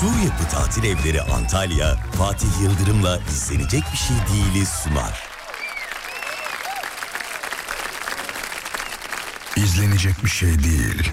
Sur Yapı Tatil Evleri Antalya, Fatih Yıldırım'la izlenecek bir şey değiliz sunar. İzlenecek bir şey değil.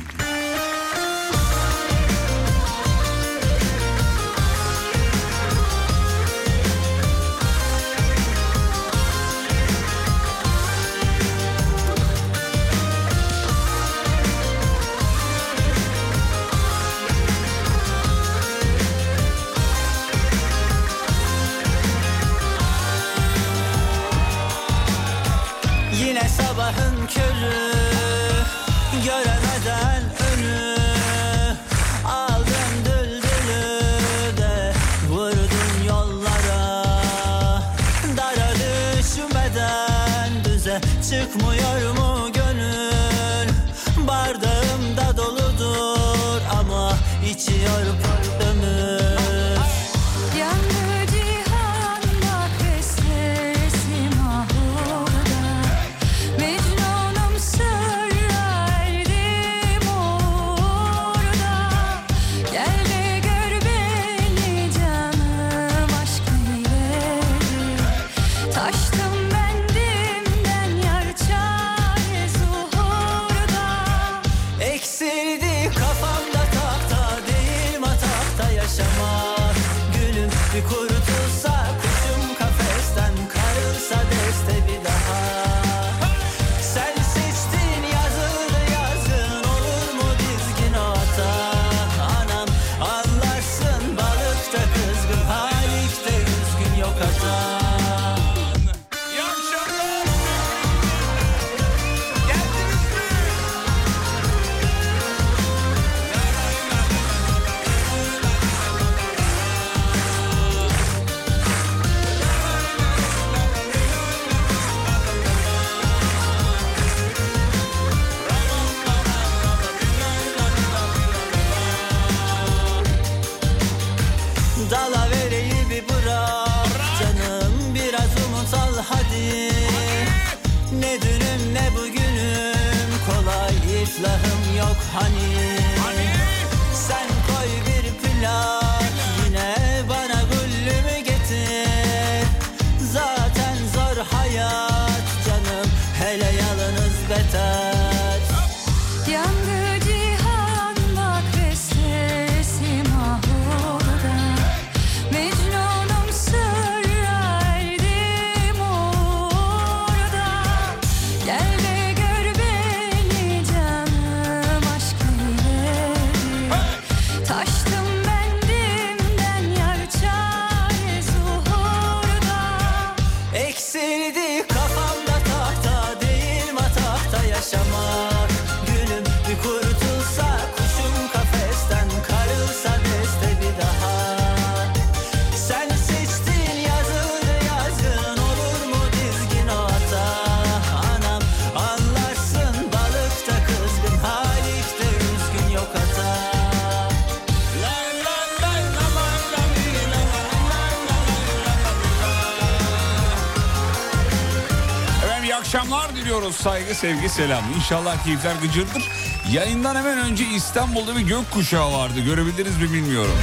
Saygı, sevgi, selam. İnşallah keyifler gıcırdır. Yayından hemen önce İstanbul'da bir gökkuşağı vardı. Görebildiniz mi bilmiyorum.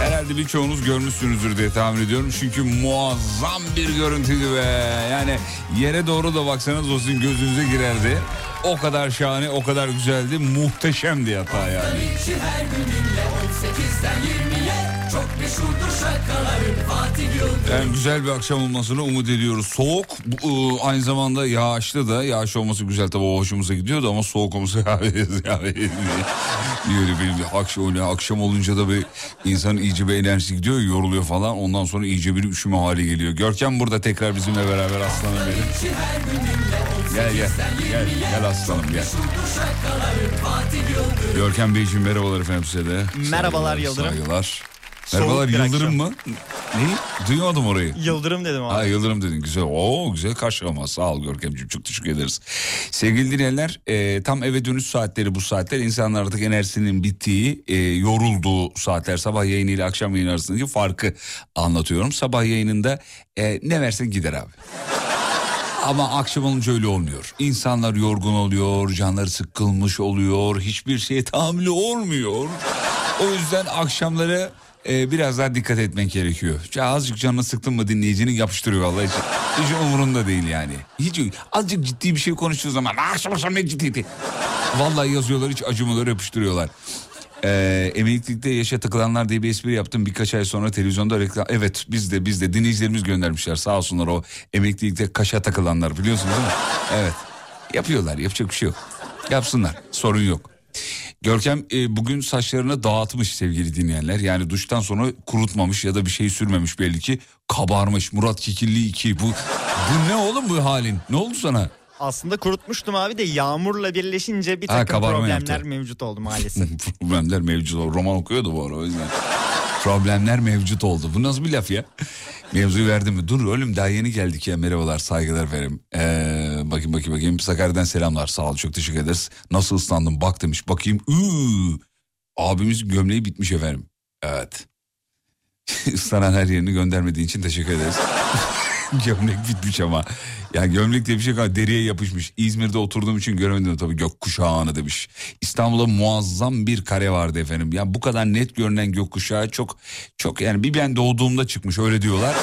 Herhalde birçoğunuz görmüşsünüzdür diye tahmin ediyorum. Çünkü muazzam bir görüntüydü ve yani yere doğru da baksanız o sizin gözünüze girerdi. O kadar şahane, o kadar güzeldi. Muhteşemdi hatta yani. Yani güzel bir akşam olmasını umut ediyoruz. Soğuk ıı, aynı zamanda yağışlı da yağış olması güzel tabii o hoşumuza gidiyordu ama soğuk olması yani bir, bir akşam, öyle akşam olunca da bir insanın iyice bir enerjisi gidiyor yoruluyor falan ondan sonra iyice bir üşüme hali geliyor. Görkem burada tekrar bizimle beraber aslanım benim. Gel gel gel gel aslanım gel. Görkem Beyciğim merhabalar efendim size de. Merhabalar Yıldırım. Saygılar. Merhabalar Yıldırım akşam. mı? Ne? Duymadım orayı. Yıldırım dedim abi. Ha Yıldırım dedin güzel. Oo güzel karşılama sağ ol Görkemciğim çok teşekkür ederiz. Sevgili dinleyenler e, tam eve dönüş saatleri bu saatler. İnsanlar artık enerjisinin bittiği e, yorulduğu saatler. Sabah yayını ile akşam yayını arasındaki farkı anlatıyorum. Sabah yayınında e, ne versen gider abi. Ama akşam olunca öyle olmuyor. İnsanlar yorgun oluyor, canları sıkılmış oluyor, hiçbir şeye tahammülü olmuyor. O yüzden akşamları e, biraz daha dikkat etmek gerekiyor. Ya azıcık canını sıktın mı dinleyicinin yapıştırıyor vallahi hiç, hiç umurunda değil yani. Hiç azıcık ciddi bir şey konuştuğu zaman akşam akşam ne ciddiydi. Vallahi yazıyorlar hiç acımaları yapıştırıyorlar. Ee, emeklilikte yaşa takılanlar diye bir espri yaptım birkaç ay sonra televizyonda reklam. Evet biz de biz de dinleyicilerimiz göndermişler sağ olsunlar o emeklilikte kaşa takılanlar biliyorsunuz değil mi? Evet yapıyorlar yapacak bir şey yok. Yapsınlar sorun yok. Görkem e, bugün saçlarını dağıtmış sevgili dinleyenler. Yani duştan sonra kurutmamış ya da bir şey sürmemiş belli ki. Kabarmış Murat Kikilli 2. Bu, bu ne oğlum bu halin? Ne oldu sana? Aslında kurutmuştum abi de yağmurla birleşince bir Ha, takım kabarma problemler yaptı. mevcut oldu maalesef. Problemler mevcut oldu. Roman okuyordu bu ara o yüzden. Problemler mevcut oldu. Bu nasıl bir laf ya? Mevzuyu verdim mi? Dur oğlum daha yeni geldik ya. Merhabalar saygılar efendim. Ee, bakayım bakayım bakayım. Sakarya'dan selamlar. Sağ ol çok teşekkür ederiz. Nasıl ıslandın bak demiş. Bakayım. Iıı. Abimiz gömleği bitmiş efendim. Evet. Islanan her yerini göndermediğin için teşekkür ederiz. gömlek bitmiş ama. Ya gömlek diye bir şey kalmadı. Deriye yapışmış. İzmir'de oturduğum için göremedim tabii gökkuşağını demiş. İstanbul'da muazzam bir kare vardı efendim. Ya bu kadar net görünen gökkuşağı çok çok yani bir ben doğduğumda çıkmış öyle diyorlar.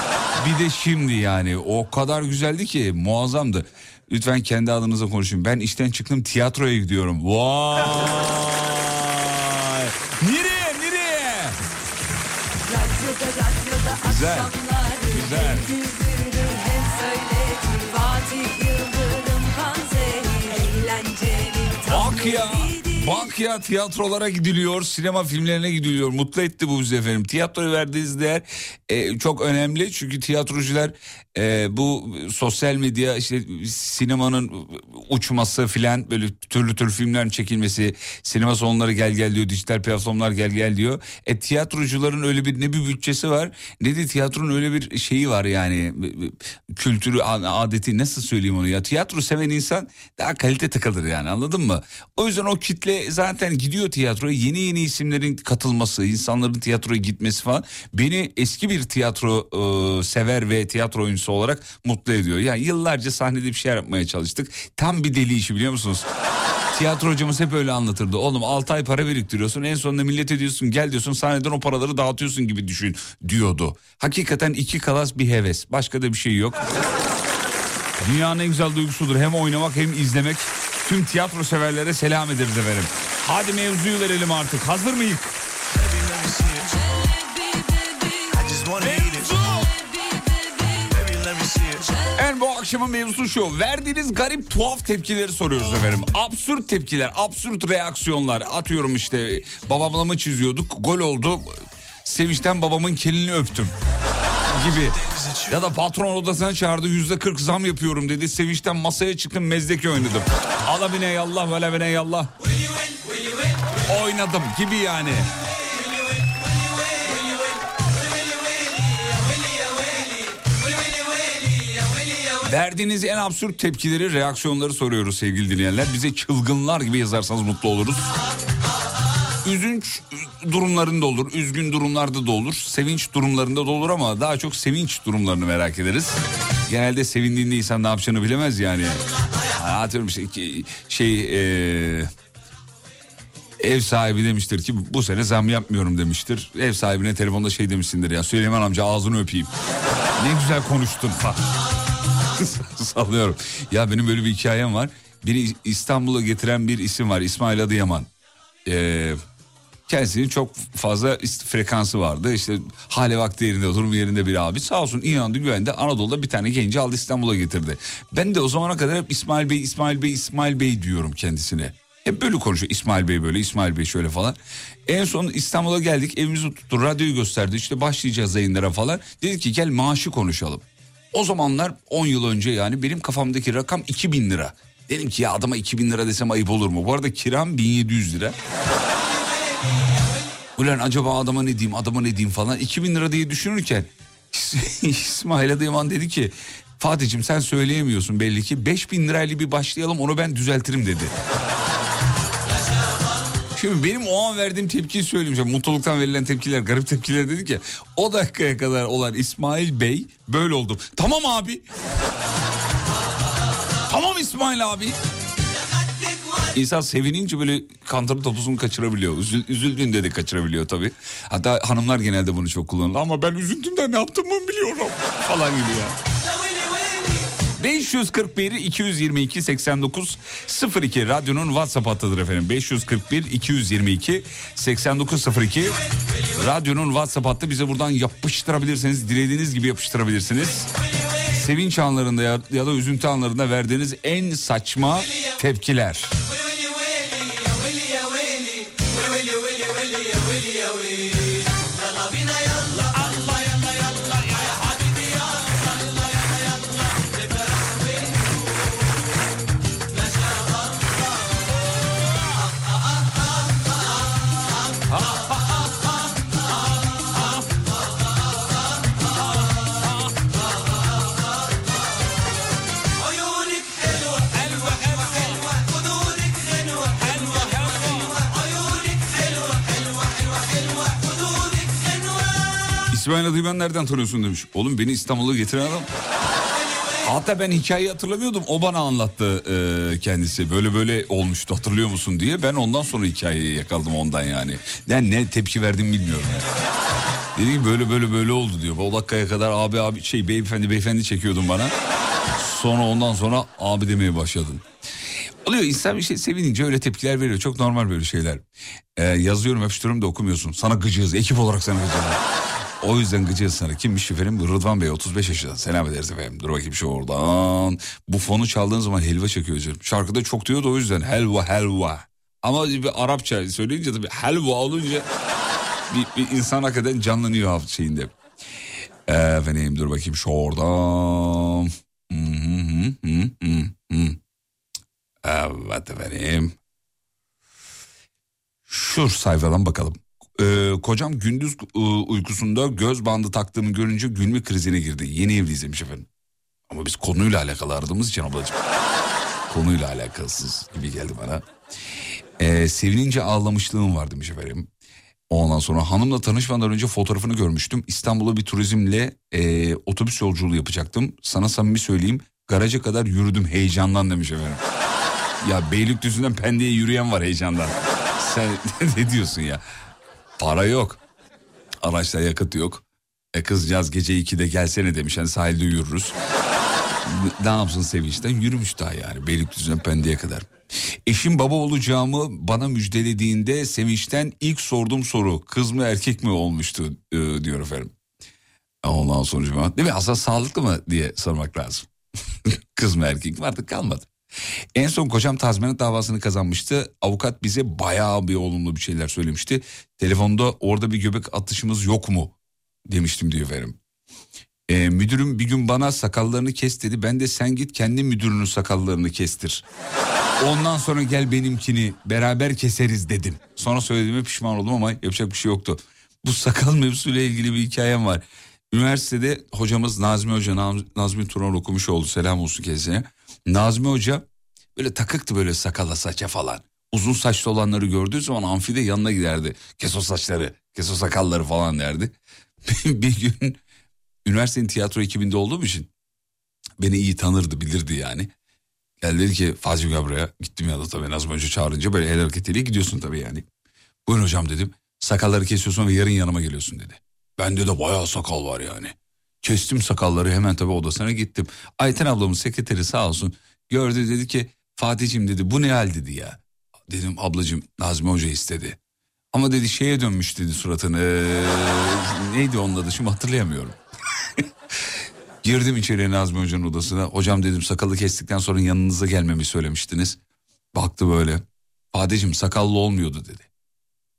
Bir de şimdi yani o kadar güzeldi ki muazzamdı. Lütfen kendi adınıza konuşun. Ben işten çıktım tiyatroya gidiyorum. Vay! Nereye nereye? Güzel. Güzel. Bak ya. Bak ya tiyatrolara gidiliyor, sinema filmlerine gidiliyor. Mutlu etti bu bizi efendim. Tiyatroya verdiğiniz değer e, çok önemli. Çünkü tiyatrocular e, bu sosyal medya işte sinemanın uçması filan böyle türlü türlü filmlerin çekilmesi, sinema salonları gel gel diyor, dijital platformlar gel gel diyor. E tiyatrocuların öyle bir ne bir bütçesi var ne de tiyatronun öyle bir şeyi var yani kültürü adeti nasıl söyleyeyim onu ya tiyatro seven insan daha kalite takılır yani anladın mı? O yüzden o kitle zaten gidiyor tiyatroya yeni yeni isimlerin katılması insanların tiyatroya gitmesi falan beni eski bir tiyatro e, sever ve tiyatro oyuncusu olarak mutlu ediyor. Yani yıllarca sahnede bir şey yapmaya çalıştık tam bir deli işi biliyor musunuz? Tiyatro hocamız hep öyle anlatırdı. Oğlum 6 ay para biriktiriyorsun en sonunda millete diyorsun gel diyorsun sahneden o paraları dağıtıyorsun gibi düşün diyordu. Hakikaten iki kalas bir heves başka da bir şey yok. Dünyanın en güzel duygusudur hem oynamak hem izlemek. Tüm tiyatro severlere selam ederiz efendim. Hadi mevzuyu verelim artık hazır mıyız? En bu akşamın mevzusu şu. Verdiğiniz garip tuhaf tepkileri soruyoruz efendim. Absürt tepkiler, absürt reaksiyonlar. Atıyorum işte babamla mı çiziyorduk? Gol oldu. Sevinçten babamın kelini öptüm gibi. Ya da patron odasına çağırdı yüzde kırk zam yapıyorum dedi. Sevinçten masaya çıktım mezdeki oynadım. Ala bine yallah bine yallah. Oynadım gibi yani. Verdiğiniz en absürt tepkileri, reaksiyonları soruyoruz sevgili dinleyenler. Bize çılgınlar gibi yazarsanız mutlu oluruz. Üzünç durumlarında olur, üzgün durumlarda da olur, sevinç durumlarında da olur ama daha çok sevinç durumlarını merak ederiz. Genelde sevindiğinde insan ne yapacağını bilemez yani. Atıyorum şey, şey e, ev sahibi demiştir ki bu sene zam yapmıyorum demiştir. Ev sahibine telefonda şey demişsindir ya Süleyman amca ağzını öpeyim. Ne güzel konuştun falan. Sallıyorum. Ya benim böyle bir hikayem var. Beni İstanbul'a getiren bir isim var İsmail Adıyaman. Ee, kendisinin çok fazla frekansı vardı. İşte hali vakti yerinde durum yerinde bir abi. Sağ olsun inandı güvende Anadolu'da bir tane genci aldı İstanbul'a getirdi. Ben de o zamana kadar hep İsmail Bey, İsmail Bey, İsmail Bey diyorum kendisine. Hep böyle konuşuyor İsmail Bey böyle İsmail Bey şöyle falan. En son İstanbul'a geldik evimizi tuttu radyoyu gösterdi işte başlayacağız yayınlara falan. Dedi ki gel maaşı konuşalım. O zamanlar 10 yıl önce yani benim kafamdaki rakam 2000 lira. Dedim ki ya adama 2000 lira desem ayıp olur mu? Bu arada kiram 1700 lira. Ulan acaba adama ne diyeyim adama ne diyeyim falan 2000 lira diye düşünürken İsmail Adıyaman dedi ki Fatih'cim sen söyleyemiyorsun belli ki 5000 lirayla bir başlayalım onu ben düzeltirim dedi. Şimdi benim o an verdiğim tepkiyi söyleyeyim. Mutluluktan verilen tepkiler, garip tepkiler dedik ya. O dakikaya kadar olan İsmail Bey böyle oldu. Tamam abi. İsmail abi. İnsan sevinince böyle kantarın topuzunu kaçırabiliyor. Üzül, üzüldüğünde de kaçırabiliyor tabii. Hatta hanımlar genelde bunu çok kullanır. Ama ben üzüntümden ne yaptığımı biliyorum falan gibi ya. 541 222 89 02 radyonun WhatsApp hattıdır efendim. 541 222 89 02 radyonun WhatsApp hattı bize buradan yapıştırabilirsiniz. Dilediğiniz gibi yapıştırabilirsiniz. Sevinç anlarında ya, ya da üzüntü anlarında verdiğiniz en saçma tepkiler. İsmail Adıyı ben nereden tanıyorsun demiş. Oğlum beni İstanbul'a getiren adam. Hatta ben hikayeyi hatırlamıyordum. O bana anlattı e, kendisi. Böyle böyle olmuştu hatırlıyor musun diye. Ben ondan sonra hikayeyi yakaladım ondan yani. Yani ne tepki verdim bilmiyorum. Yani. Dedi ki böyle böyle böyle oldu diyor. O dakikaya kadar abi abi şey beyefendi beyefendi çekiyordun bana. Sonra ondan sonra abi demeye başladın. Oluyor insan bir şey sevinince öyle tepkiler veriyor. Çok normal böyle şeyler. Ee, yazıyorum öpüştürüyorum da okumuyorsun. Sana gıcığız. Ekip olarak sana gıcığız. O yüzden gıcığız sana. Kimmiş efendim? Rıdvan Bey 35 yaşında. Selam ederiz efendim. Dur bakayım şu oradan. Bu fonu çaldığın zaman helva çekiyor canım. Şarkıda çok diyordu o yüzden. Helva helva. Ama bir Arapça söyleyince tabii helva olunca bir, bir insan hakikaten canlanıyor şeyinde. Efendim dur bakayım şu oradan. Evet efendim. Şu sayfadan bakalım. Ee, kocam gündüz e, uykusunda göz bandı taktığımı görünce gülme krizine girdi. Yeni evliyiz demiş efendim. Ama biz konuyla alakalı aradığımız için ablacığım. konuyla alakalısız gibi geldi bana. Ee, sevinince ağlamışlığım var demiş efendim. Ondan sonra hanımla tanışmadan önce fotoğrafını görmüştüm. İstanbul'a bir turizmle e, otobüs yolculuğu yapacaktım. Sana samimi söyleyeyim garaja kadar yürüdüm heyecandan demiş efendim. Ya Beylikdüzü'nden Pendik'e yürüyen var heyecandan. Sen ne diyorsun ya? Para yok. Araçta yakıt yok. E kızcağız gece 2'de gelsene demiş. Hani sahilde yürürüz. ne yapsın sevinçten? Yürümüş daha yani Beylikdüzü'nden Pendik'e kadar. Eşim baba olacağımı bana müjdelediğinde sevinçten ilk sorduğum soru kız mı erkek mi olmuştu e, diyor efendim. Ondan sonra değil mi aslında sağlıklı mı diye sormak lazım. kız mı erkek mi artık kalmadı. En son kocam tazminat davasını kazanmıştı. Avukat bize bayağı bir olumlu bir şeyler söylemişti. Telefonda orada bir göbek atışımız yok mu demiştim diyor efendim. Ee, müdürüm bir gün bana sakallarını kes dedi. Ben de sen git kendi müdürünün sakallarını kestir. Ondan sonra gel benimkini beraber keseriz dedim. Sonra söylediğime pişman oldum ama yapacak bir şey yoktu. Bu sakal mevzusuyla ilgili bir hikayem var. Üniversitede hocamız Nazmi Hoca, Nazmi Turan okumuş oldu selam olsun kendisine. Nazmi Hoca böyle takıktı böyle sakala saça falan. Uzun saçlı olanları gördüğü zaman amfide yanına giderdi. Kes o saçları, kes o sakalları falan derdi. bir gün üniversitenin tiyatro ekibinde olduğum için beni iyi tanırdı, bilirdi yani. Geldi dedi ki Fazıl gel buraya. Gittim ya da tabii Nazmi Hoca çağırınca böyle el hareketiyle gidiyorsun tabii yani. Buyurun hocam dedim. Sakalları kesiyorsun ve yarın yanıma geliyorsun dedi. Bende de bayağı sakal var yani. Kestim sakalları hemen tabii odasına gittim. Ayten ablamın sekreteri sağ olsun gördü dedi ki Fatih'im dedi bu ne hal dedi ya. Dedim ablacığım Nazmi Hoca istedi. Ama dedi şeye dönmüş dedi suratını. Ee, neydi onun adı şimdi hatırlayamıyorum. Girdim içeriye Nazmi Hoca'nın odasına. Hocam dedim sakalı kestikten sonra yanınıza gelmemi söylemiştiniz. Baktı böyle. Fatih'im sakallı olmuyordu dedi.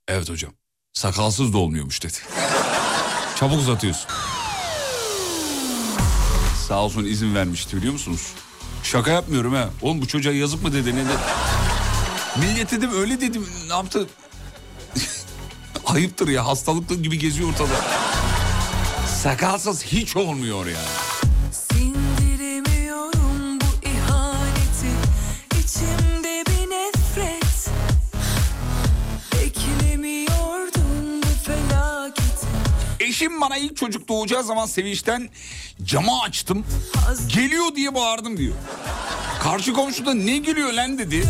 Evet hocam. Sakalsız da olmuyormuş dedi. Çabuk uzatıyorsun. Sağ olsun izin vermişti biliyor musunuz? Şaka yapmıyorum ha. Oğlum bu çocuğa yazık mı dedi ne dedi. Millet dedim öyle dedim ne yaptı? Ayıptır ya hastalıklı gibi geziyor ortada. Sakalsız hiç olmuyor yani. Eşim bana ilk çocuk doğacağı zaman sevinçten camı açtım. Geliyor diye bağırdım diyor. Karşı komşu ne gülüyor lan dedi.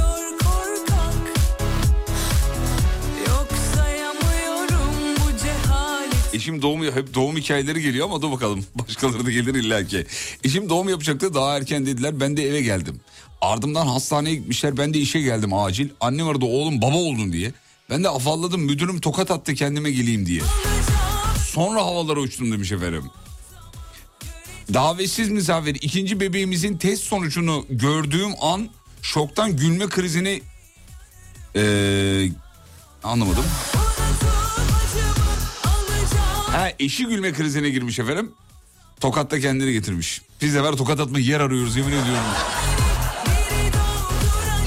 Eşim doğum hep doğum hikayeleri geliyor ama dur bakalım başkaları da gelir illa ki. Eşim doğum yapacaktı daha erken dediler ben de eve geldim. Ardımdan hastaneye gitmişler ben de işe geldim acil. Annem aradı oğlum baba oldun diye. Ben de afalladım müdürüm tokat attı kendime geleyim diye. Sonra havalara uçtum demiş efendim. Davetsiz misafir ikinci bebeğimizin test sonucunu gördüğüm an şoktan gülme krizini eee, anlamadım. Ha eşi gülme krizine girmiş efendim. Tokatta kendini getirmiş. Biz de var tokat atma yer arıyoruz yemin ediyorum.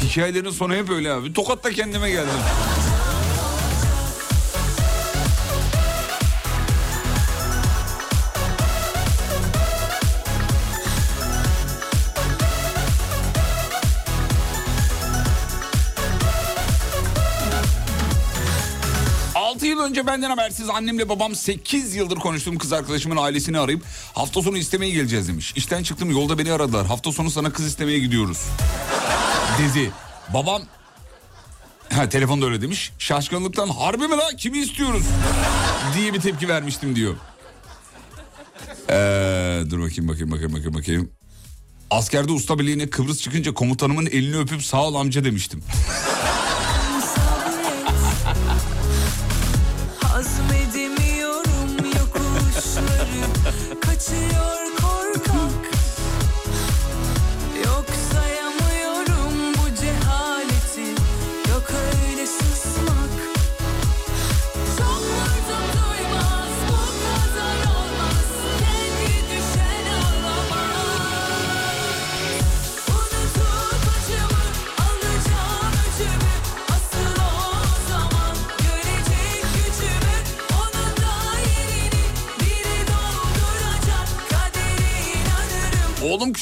Hikayelerin sonu hep öyle abi. Tokatta kendime geldim. Önce benden habersiz annemle babam 8 yıldır konuştuğum kız arkadaşımın ailesini arayıp hafta sonu istemeye geleceğiz demiş. İşten çıktım yolda beni aradılar. Hafta sonu sana kız istemeye gidiyoruz. Dedi. Babam Ha telefonda öyle demiş. Şaşkınlıktan harbi mi la kimi istiyoruz diye bir tepki vermiştim diyor. Ee, dur bakayım bakayım bakayım bakayım bakayım. Askerde usta birliğine Kıbrıs çıkınca komutanımın elini öpüp sağ ol amca demiştim.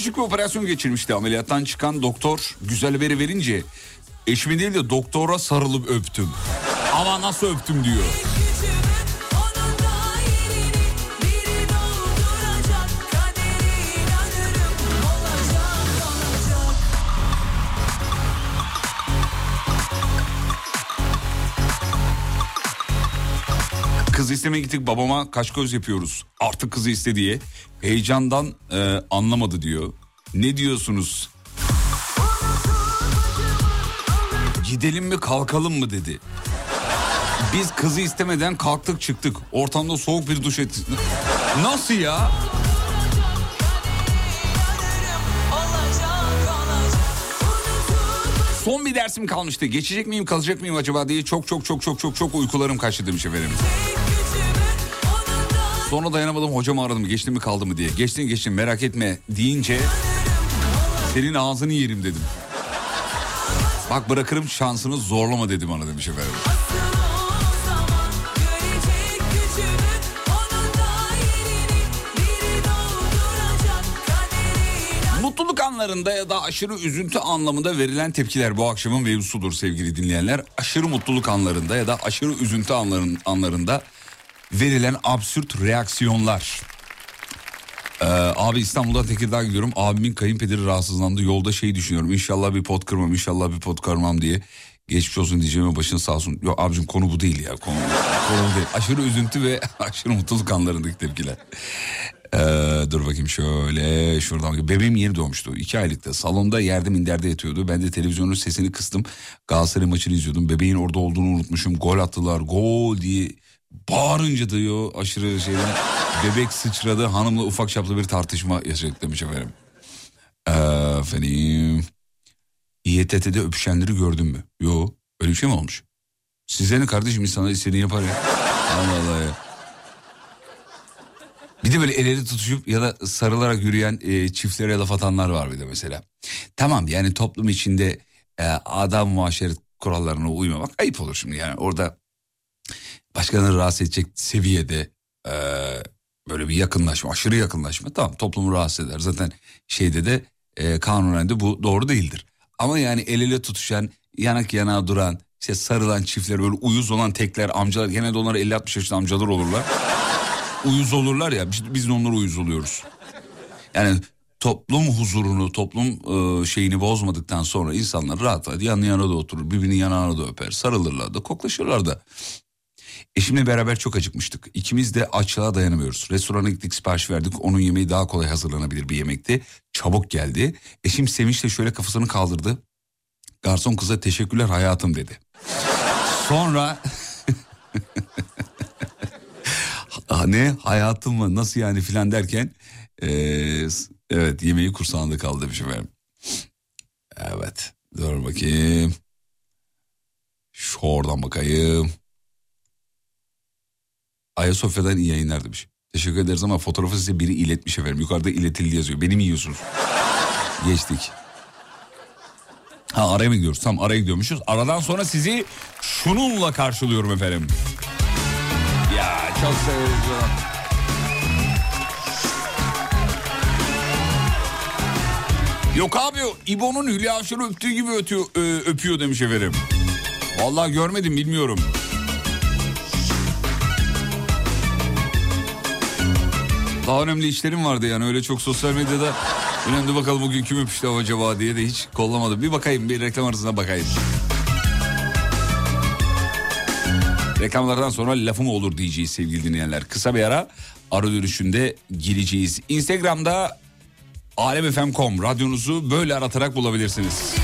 Küçük bir operasyon geçirmişti. Ameliyattan çıkan doktor güzel veri verince eşimi değil de doktora sarılıp öptüm. Ama nasıl öptüm diyor. Kız istemeye gittik babama kaş göz yapıyoruz. Artık kızı iste diye. Heyecandan e, anlamadı diyor. Ne diyorsunuz? Gidelim mi kalkalım mı dedi. Biz kızı istemeden kalktık çıktık. Ortamda soğuk bir duş ettik. Nasıl ya? Son bir dersim kalmıştı. Geçecek miyim kalacak mıyım acaba diye çok çok çok çok çok çok uykularım kaçtı demiş efendim. Sonra dayanamadım hocamı aradım geçti mi kaldı mı diye. Geçtin geçtin merak etme deyince senin ağzını yerim dedim. Bak bırakırım şansını zorlama dedi bana demiş efendim. Mutluluk anlarında ya da aşırı üzüntü anlamında verilen tepkiler bu akşamın mevzusudur sevgili dinleyenler. Aşırı mutluluk anlarında ya da aşırı üzüntü anların, anlarında verilen absürt reaksiyonlar. Ee, abi İstanbul'da Tekirdağ gidiyorum. Abimin kayınpederi rahatsızlandı. Yolda şey düşünüyorum. İnşallah bir pot kırmam, inşallah bir pot kırmam diye. Geçmiş olsun diyeceğime başın sağ olsun. Yok abicim konu bu değil ya. Konu, konu değil. Aşırı üzüntü ve aşırı mutluluk anlarındaki tepkiler. Ee, dur bakayım şöyle şuradan. Bebeğim yeni doğmuştu. iki aylıkta. Salonda yerde minderde yatıyordu. Ben de televizyonun sesini kıstım. Galatasaray maçını izliyordum. Bebeğin orada olduğunu unutmuşum. Gol attılar. Gol diye bağırınca diyor aşırı şeyden. Bebek sıçradı. Hanımla ufak çaplı bir tartışma yaşadık demiş efendim. Efendim. İETT'de öpüşenleri gördün mü? Yo. Öyle bir şey mi olmuş? Size ne kardeşim insanlar istediğini yapar ya. Allah Allah ya. Bir de böyle el ele tutuşup ya da sarılarak yürüyen e, çiftlere laf atanlar var bir de mesela. Tamam yani toplum içinde e, adam muaşeret kurallarına uymamak ayıp olur şimdi yani orada başkalarını rahatsız edecek seviyede e, böyle bir yakınlaşma aşırı yakınlaşma tamam toplumu rahatsız eder zaten şeyde de e, kanunen de bu doğru değildir. Ama yani el ele tutuşan yanak yana duran işte sarılan çiftler böyle uyuz olan tekler amcalar genelde onlar 50-60 yaşında amcalar olurlar. uyuz olurlar ya biz, biz de onlara uyuz oluyoruz. Yani toplum huzurunu, toplum e, şeyini bozmadıktan sonra insanlar rahat rahat yan yana da oturur, birbirinin yanağına da öper, sarılırlar da, koklaşırlar da. Eşimle beraber çok acıkmıştık. İkimiz de açlığa dayanamıyoruz. Restorana gittik sipariş verdik. Onun yemeği daha kolay hazırlanabilir bir yemekti. Çabuk geldi. Eşim sevinçle şöyle kafasını kaldırdı. Garson kıza teşekkürler hayatım dedi. Sonra... Ne hayatım mı nasıl yani filan derken... eee, evet yemeği kursağında kaldı demiş efendim. Evet dur bakayım. Şu oradan bakayım. Ayasofya'dan iyi yayınlar demiş. Teşekkür ederiz ama fotoğrafı size biri iletmiş efendim. Yukarıda iletildi yazıyor. Beni mi yiyorsunuz? Geçtik. Ha araya mı gidiyoruz? Tam araya gidiyormuşuz. Aradan sonra sizi şununla karşılıyorum efendim. Ya çok severiz ya. Yok abi İbo'nun Hülya Avşar'ı öptüğü gibi ötüyor, ö- öpüyor demiş efendim. Vallahi görmedim bilmiyorum. Daha önemli işlerim vardı yani öyle çok sosyal medyada önemli bakalım bugün kim öpüştü acaba diye de hiç kollamadım. Bir bakayım bir reklam arasına bakayım. Reklamlardan sonra lafım olur diyeceğiz sevgili dinleyenler. Kısa bir ara ara dönüşünde gireceğiz. Instagram'da alemfm.com radyonuzu böyle aratarak bulabilirsiniz.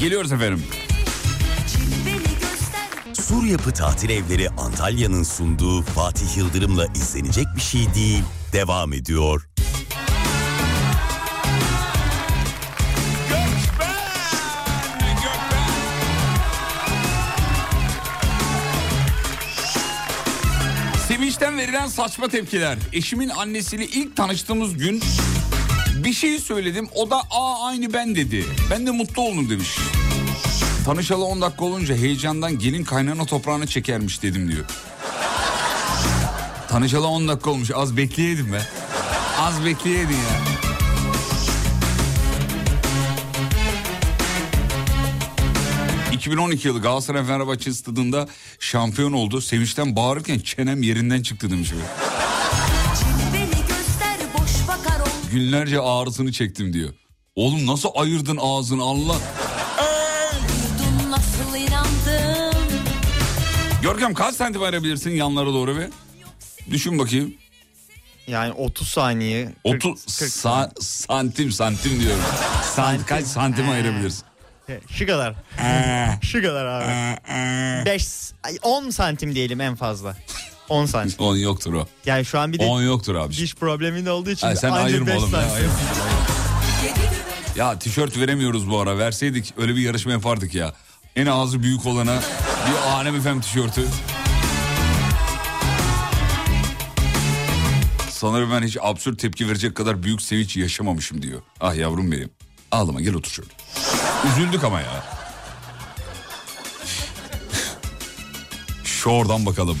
Geliyoruz efendim. Sur Yapı Tatil Evleri Antalya'nın sunduğu Fatih Yıldırım'la izlenecek bir şey değil. Devam ediyor. Sevinçten verilen saçma tepkiler. Eşimin annesiyle ilk tanıştığımız gün bir şey söyledim. O da aa aynı ben dedi. Ben de mutlu oldum demiş. Tanışalı 10 dakika olunca heyecandan gelin kaynana toprağını çekermiş dedim diyor. Tanışalı 10 dakika olmuş az bekleyeydin be. Az bekleyeydin ya. ...2012 yılı Galatasaray Fenerbahçe stadında şampiyon oldu. Sevinçten bağırırken çenem yerinden çıktı demiş. Günlerce ağrısını çektim diyor. Oğlum nasıl ayırdın ağzını Allah. Görkem kaç santim ayırabilirsin yanlara doğru be? Düşün bakayım. Yani 30 saniye. 40, 30 40 sa- santim santim diyorum. Sant kaç santim ayırabilirsin? Şu kadar. Şu kadar abi. 5 10 santim diyelim en fazla. 10 santim. 10 yoktur o. Yani şu an bir de 10 yoktur abi. diş problemin olduğu için Ay, sen ayırma oğlum ya. santim. ayırma. Ya tişört veremiyoruz bu ara. Verseydik öyle bir yarışma yapardık ya. En ağzı büyük olana bir Alem efem tişörtü. Sanırım ben hiç absürt tepki verecek kadar büyük sevinç yaşamamışım diyor. Ah yavrum benim. Ağlama gel otur şöyle. Üzüldük ama ya. Şu oradan bakalım.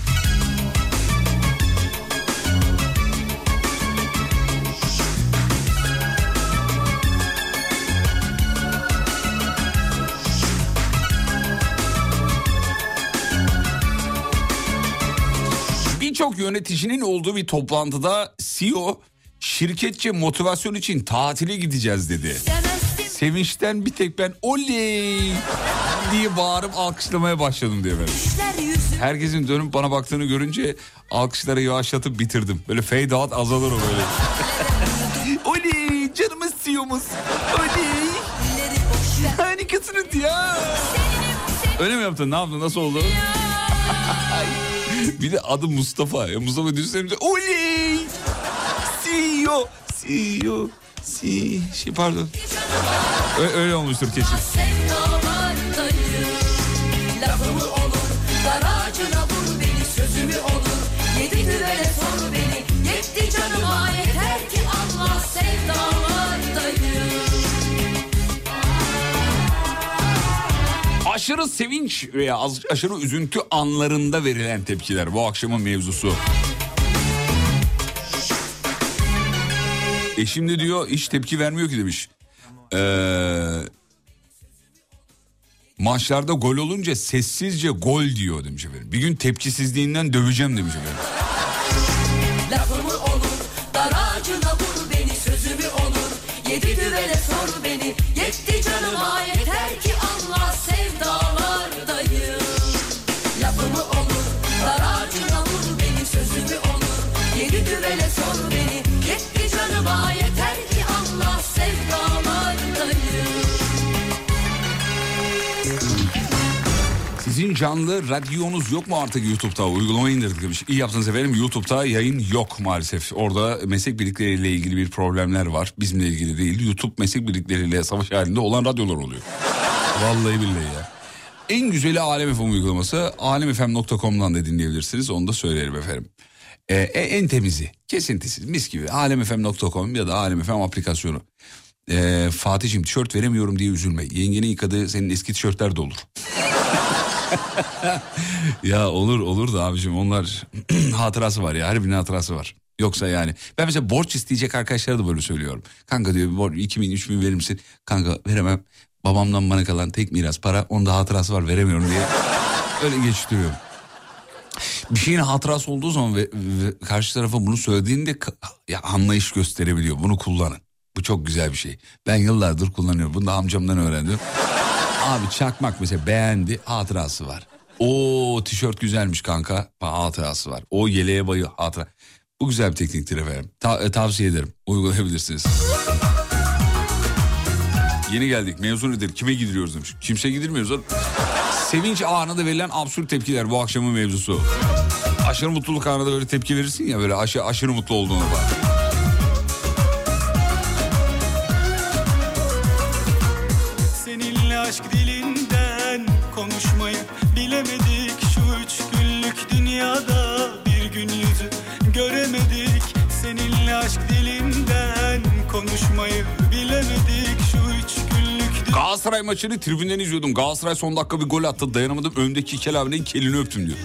Birçok yöneticinin olduğu bir toplantıda CEO şirketçe motivasyon için tatile gideceğiz dedi. Sevinçten bir tek ben oley diye bağırıp alkışlamaya başladım işler yüzü Herkesin dönüp bana baktığını görünce alkışları yavaşlatıp bitirdim. Böyle fade out azalır o böyle. oley canımız CEO'muz. Oley harikasınız ya. Öyle mi yaptın ne yaptın nasıl oldu? bir de adı Mustafa. Ya Mustafa düşünsene oley CEO CEO Si, şey pardon. Ö- öyle olmuştur kesin. Lafımı olur Aşırı sevinç veya aşırı üzüntü anlarında verilen tepkiler bu akşamın mevzusu. Eşim de diyor hiç tepki vermiyor ki demiş. Ee, maçlarda gol olunca sessizce gol diyor demiş efendim. Bir gün tepkisizliğinden döveceğim demiş efendim. Yedi düvele sor beni yetti canıma yeter ki Sizin canlı radyonuz yok mu artık YouTube'da? Uygulama indirdik demiş. İyi yaptınız efendim. YouTube'da yayın yok maalesef. Orada meslek birlikleriyle ilgili bir problemler var. Bizimle ilgili değil. YouTube meslek birlikleriyle savaş halinde olan radyolar oluyor. Vallahi billahi ya. En güzeli Alem FM uygulaması. alemfm.com'dan da dinleyebilirsiniz. Onu da söylerim efendim. Ee, en temizi, kesintisiz, mis gibi. alemfm.com ya da Alem FM aplikasyonu. Ee, Fatih'im tişört veremiyorum diye üzülme. Yengenin yıkadığı senin eski tişörtler de olur. ya olur olur da abicim onlar hatırası var ya her birinin hatırası var. Yoksa yani ben mesela borç isteyecek arkadaşlara da böyle söylüyorum. Kanka diyor borç 2000 3000 verir misin? Kanka veremem. Babamdan bana kalan tek miras para onda hatırası var veremiyorum diye öyle geçiştiriyorum. Bir şeyin hatırası olduğu zaman ve, ve karşı tarafa bunu söylediğinde ya anlayış gösterebiliyor. Bunu kullanın. Bu çok güzel bir şey. Ben yıllardır kullanıyorum. Bunu da amcamdan öğrendim. Abi çakmak mesela beğendi hatırası var. O tişört güzelmiş kanka hatırası var. O yeleğe bayı hatıra. Bu güzel bir tekniktir efendim. Ta- e, tavsiye ederim. Uygulayabilirsiniz. Yeni geldik. Mevzu nedir? Kime gidiliyoruz demiş. Kimse gidilmiyoruz. Sevinç anında verilen absürt tepkiler bu akşamın mevzusu. Aşırı mutluluk anında böyle tepki verirsin ya böyle aşı, aşırı mutlu olduğunu bak. Aşk dilinden Galatasaray maçını tribünden izliyordum. Galatasaray son dakika bir gol attı. Dayanamadım. Öndeki Kel abinin kelini öptüm diyor.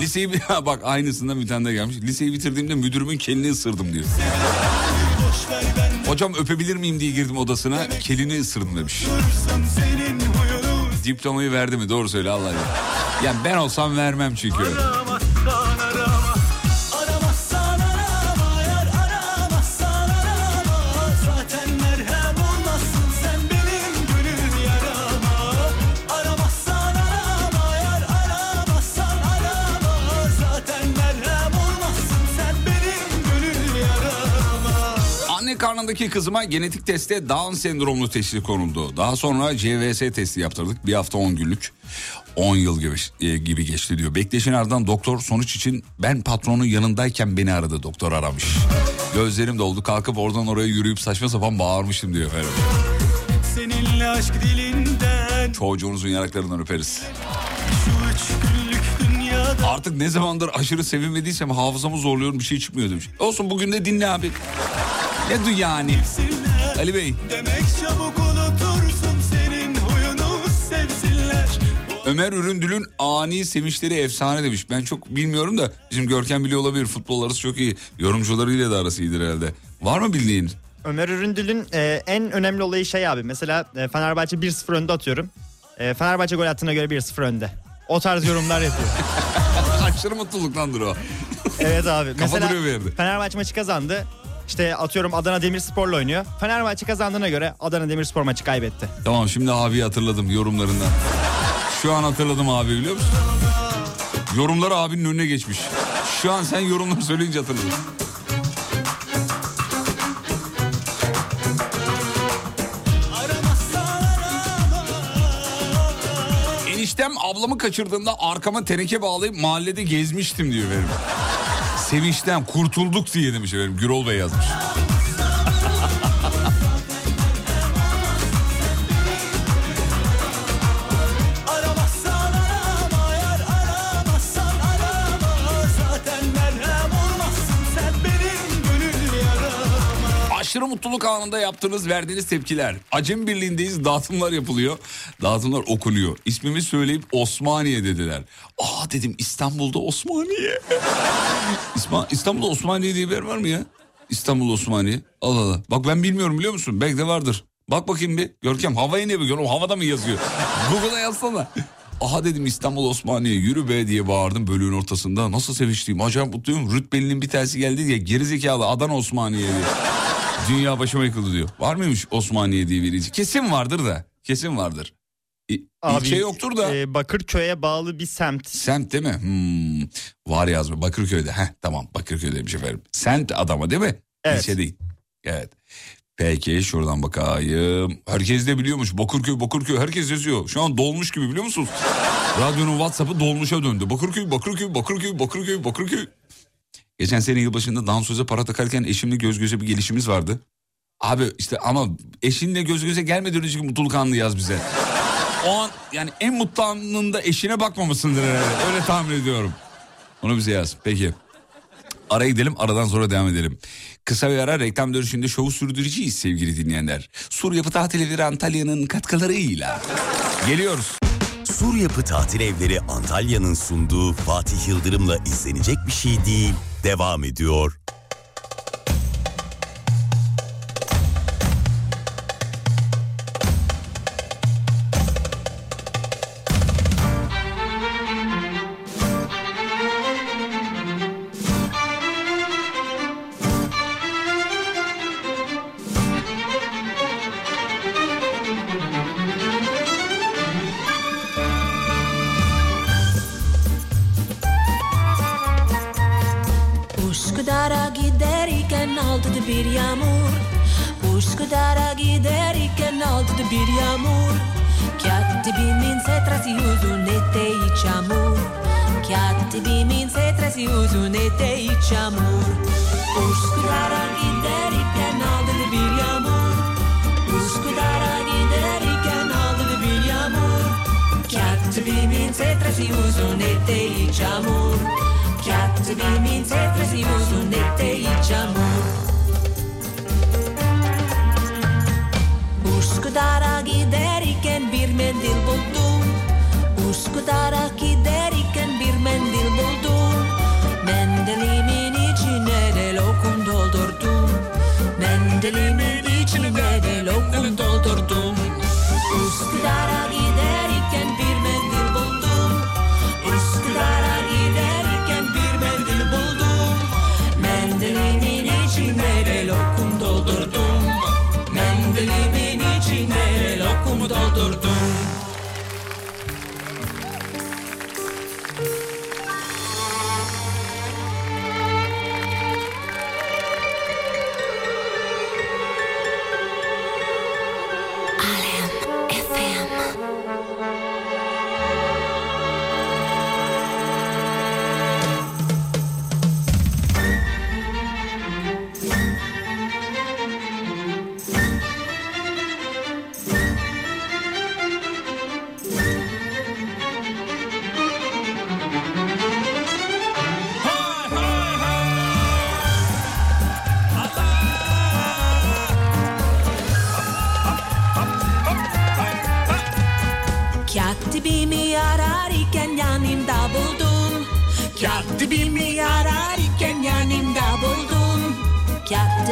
Liseyi bak aynısından bir tane de gelmiş. Liseyi bitirdiğimde müdürümün kelini ısırdım diyor. Hocam öpebilir miyim diye girdim odasına. Kelini ısırdım demiş. Diplomayı verdi mi? Doğru söyle Allah aşkına. Yani ben olsam vermem çünkü. Aramazsan Anne karnındaki kızıma genetik testte Down sendromlu teşhisi konuldu. Daha sonra CVS testi yaptırdık. Bir hafta 10 günlük. 10 yıl gibi, e, gibi geçti diyor. Bekleşin ardından doktor sonuç için ben patronun yanındayken beni aradı. Doktor aramış. Gözlerim doldu kalkıp oradan oraya yürüyüp saçma sapan bağırmıştım diyor efendim. Seninle aşk dilinden Çocuğunuzun yanaklarından öperiz. Şu üç günlük dünyada Artık ne zamandır aşırı sevinmediysem hafızamı zorluyorum bir şey çıkmıyor demiş. Olsun bugün de dinle abi. Ne du yani? Ali Bey. Demek çabuk unutursun senin huyunu sevsinler Ömer Üründül'ün ani sevinçleri efsane demiş. Ben çok bilmiyorum da bizim Görkem biliyor olabilir. Futbol arası çok iyi. Yorumcularıyla da arası iyidir herhalde. Var mı bildiğin? Ömer Üründül'ün e, en önemli olayı şey abi. Mesela e, Fenerbahçe 1-0 önde atıyorum. E, Fenerbahçe gol attığına göre 1-0 önde. O tarz yorumlar yapıyor. Aşırı mutluluktandır o. evet abi. Mesela duruyor bir yerde. Fenerbahçe maçı kazandı. İşte atıyorum Adana Demirspor'la oynuyor. Fenerbahçe kazandığına göre Adana Demirspor maçı kaybetti. Tamam şimdi abi hatırladım yorumlarından. Şu an hatırladım abi biliyor musun? Yorumlar abinin önüne geçmiş. Şu an sen yorumları söyleyince hatırladım. Eniştem ablamı kaçırdığında arkama teneke bağlayıp mahallede gezmiştim diyor benim. Sevinçten kurtulduk diye demiş efendim. Gürol Bey yazmış. Aşırı mutluluk anında yaptığınız verdiğiniz tepkiler. Acem Birliği'ndeyiz dağıtımlar yapılıyor. Dağıtımlar okunuyor. İsmimi söyleyip Osmaniye dediler. Aa dedim İstanbul'da Osmaniye. İstanbul'da Osmaniye diye bir yer var mı ya? İstanbul Osmaniye. Allah Allah. Bak ben bilmiyorum biliyor musun? Belki de vardır. Bak bakayım bir. Görkem havayı ne biliyorsun? O havada mı yazıyor? Google'a yazsana. Aha dedim İstanbul Osmaniye yürü be diye bağırdım bölüğün ortasında. Nasıl sevinçliyim acayip mutluyum. Rütbelinin bir tanesi geldi diye gerizekalı Adana Osmaniye diye. Dünya başıma yıkıldı diyor. Var mıymış Osmaniye diye ilçe? Kesin vardır da. Kesin vardır. İ- İlçe yoktur da. e, Bakırköy'e bağlı bir semt. Semt değil mi? Hmm, var yazma Bakırköy'de. Heh, tamam Bakırköy'deymiş efendim. Semt adama değil mi? Evet. İlçe değil. Evet. Peki şuradan bakayım. Herkes de biliyormuş. Bakırköy, Bakırköy herkes yazıyor. Şu an dolmuş gibi biliyor musunuz? Radyonun WhatsApp'ı dolmuşa döndü. Bakırköy, Bakırköy, Bakırköy, Bakırköy, Bakırköy. Geçen sene yılbaşında dansöze para takarken eşimle göz göze bir gelişimiz vardı. Abi işte ama eşinle göz göze gelmeden önceki mutluluk anını yaz bize. O an yani en mutlu anında eşine bakmamışsındır herhalde. Öyle tahmin ediyorum. Onu bize yaz. Peki. Ara gidelim aradan sonra devam edelim. Kısa bir ara reklam dönüşünde şovu sürdüreceğiz sevgili dinleyenler. Sur Yapı Tatil Evleri Antalya'nın katkılarıyla. Geliyoruz. Sur Yapı Tatil Evleri Antalya'nın sunduğu Fatih Yıldırım'la izlenecek bir şey değil. Devam ediyor.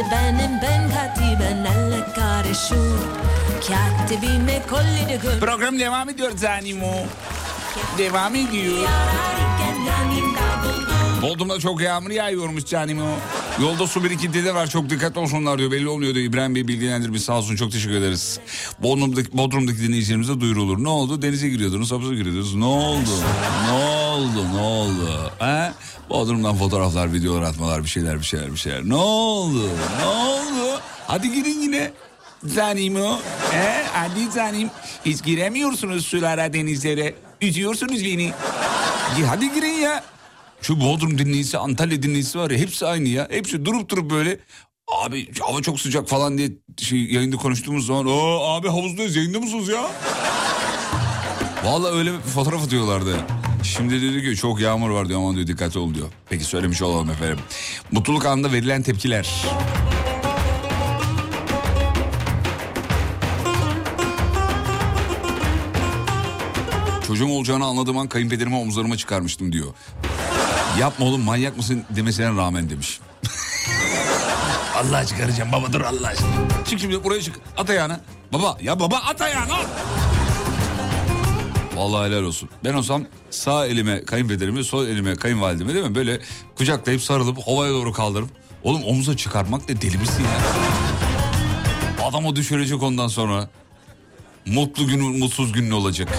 Katibenim ben katiben elle karışır Katibime kollide gönlüm Program devam ediyor Zanimo. Devam ediyor. Bodrum'da çok yağmur yağıyormuş Canimo. Yolda su birikintileri var çok dikkatli olsunlar diyor. Belli olmuyor diyor. İbrahim Bey bilgilendirmiş sağ olsun çok teşekkür ederiz. Bodrum'daki, Bodrum'daki dinleyicilerimize duyurulur. Ne oldu? Denize giriyordunuz, havuza giriyordunuz. Ne oldu? ne oldu? Ne oldu? Ha? Bodrum'dan fotoğraflar, videolar atmalar, bir şeyler, bir şeyler, bir şeyler. Ne oldu? Ne oldu? Hadi girin yine. Zanimo. He? Hadi zanim. Hiç giremiyorsunuz sulara, denizlere. Üzüyorsunuz beni. Hadi girin ya. Şu Bodrum dinleyicisi, Antalya dinleyicisi var ya hepsi aynı ya. Hepsi durup durup böyle abi hava çok sıcak falan diye şey yayında konuştuğumuz zaman o abi havuzdayız yayında mısınız ya? Vallahi öyle bir fotoğraf atıyorlardı. Şimdi dedi ki çok yağmur var diyor aman diyor dikkatli ol diyor. Peki söylemiş olalım efendim. Mutluluk anında verilen tepkiler. Çocuğum olacağını anladığım an kayınpederimi omuzlarıma çıkarmıştım diyor. Yapma oğlum manyak mısın demesine rağmen demiş. Allah çıkaracağım baba dur Allah aşkına. Çık şimdi buraya çık at ayağını. Baba ya baba at ayağını at. Vallahi helal olsun. Ben olsam sağ elime kayınpederimi, sol elime kayınvalidemi değil mi? Böyle kucaklayıp sarılıp havaya doğru kaldırıp. Oğlum omuza çıkarmak ne deli misin ya? Adam o düşürecek ondan sonra. Mutlu gün, mutsuz gün ne olacak?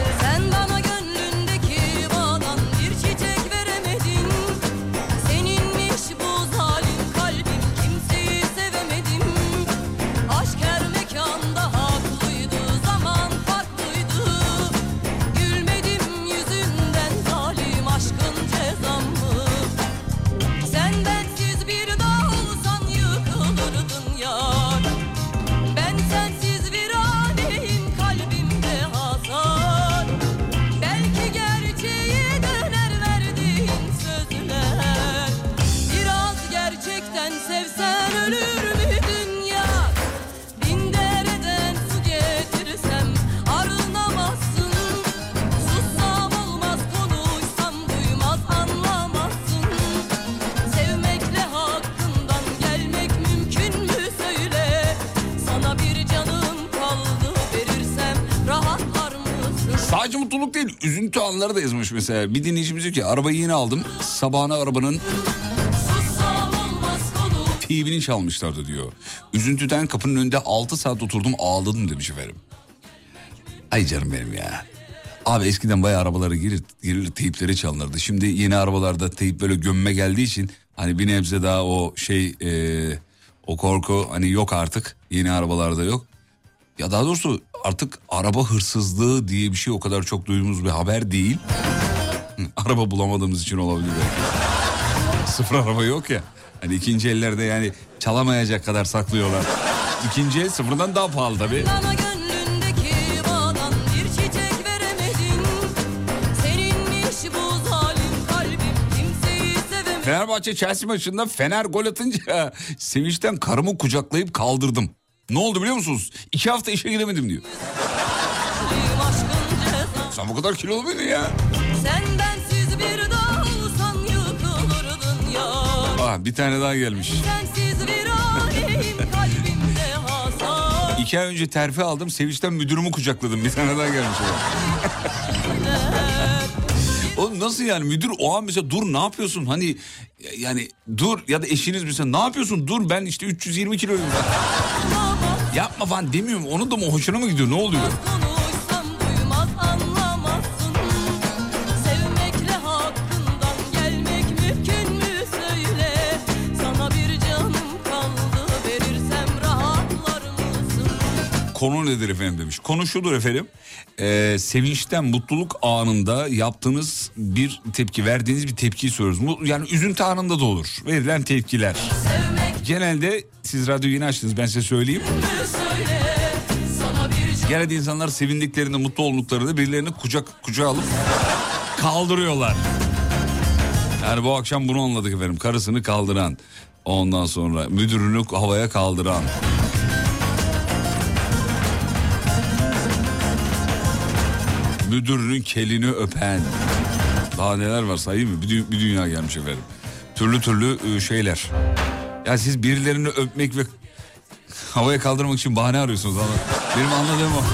Üzüntü anları da yazmış mesela. Bir dinleyicimiz diyor ki arabayı yeni aldım. Sabahına arabanın TV'ni çalmışlardı diyor. Üzüntüden kapının önünde 6 saat oturdum ağladım demiş efendim. Ay canım benim ya. Abi eskiden bayağı arabalara girir, girir teypleri çalınırdı. Şimdi yeni arabalarda teyp böyle gömme geldiği için hani bir nebze daha o şey e, o korku hani yok artık. Yeni arabalarda yok. Ya daha doğrusu artık araba hırsızlığı diye bir şey o kadar çok duyduğumuz bir haber değil. Araba bulamadığımız için olabilir. belki. Sıfır araba yok ya. Hani ikinci ellerde yani çalamayacak kadar saklıyorlar. İkinci el sıfırdan daha pahalı tabii. Fenerbahçe Chelsea maçında Fener gol atınca sevinçten karımı kucaklayıp kaldırdım. Ne oldu biliyor musunuz? İki hafta işe gidemedim diyor. Sen bu kadar kilolu muydun ya? Sen bensiz bir dağ olsan yıkılırdın ya Ah bir tane daha gelmiş. Sensiz bir aleyhim kalbimde hasar İki ay önce terfi aldım. Sevinçten müdürümü kucakladım. Bir tane daha gelmiş. Oğlum nasıl yani müdür o an mesela dur ne yapıyorsun hani yani dur ya da eşiniz mesela ne yapıyorsun dur ben işte 320 kiloyum. Yapma falan demiyorum onu da mı hoşuna mı gidiyor ne oluyor? Konu nedir efendim demiş. Konu efendim. Ee, sevinçten mutluluk anında yaptığınız bir tepki, verdiğiniz bir tepkiyi soruyoruz. Yani üzüntü anında da olur. Verilen tepkiler. Sevmek Genelde siz radyoyu yeni açtınız ben size söyleyeyim. Genelde insanlar sevindiklerinde, mutlu olduklarında birilerini kucak kucağa alıp kaldırıyorlar. Yani bu akşam bunu anladık efendim. Karısını kaldıran, ondan sonra müdürünü havaya kaldıran. Müdürünün kelini öpen. Daha neler var sayayım mı? Bir, dü- bir dünya gelmiş efendim. Türlü türlü e, şeyler. Ya siz birilerini öpmek ve havaya kaldırmak için bahane arıyorsunuz ama benim anladığım o.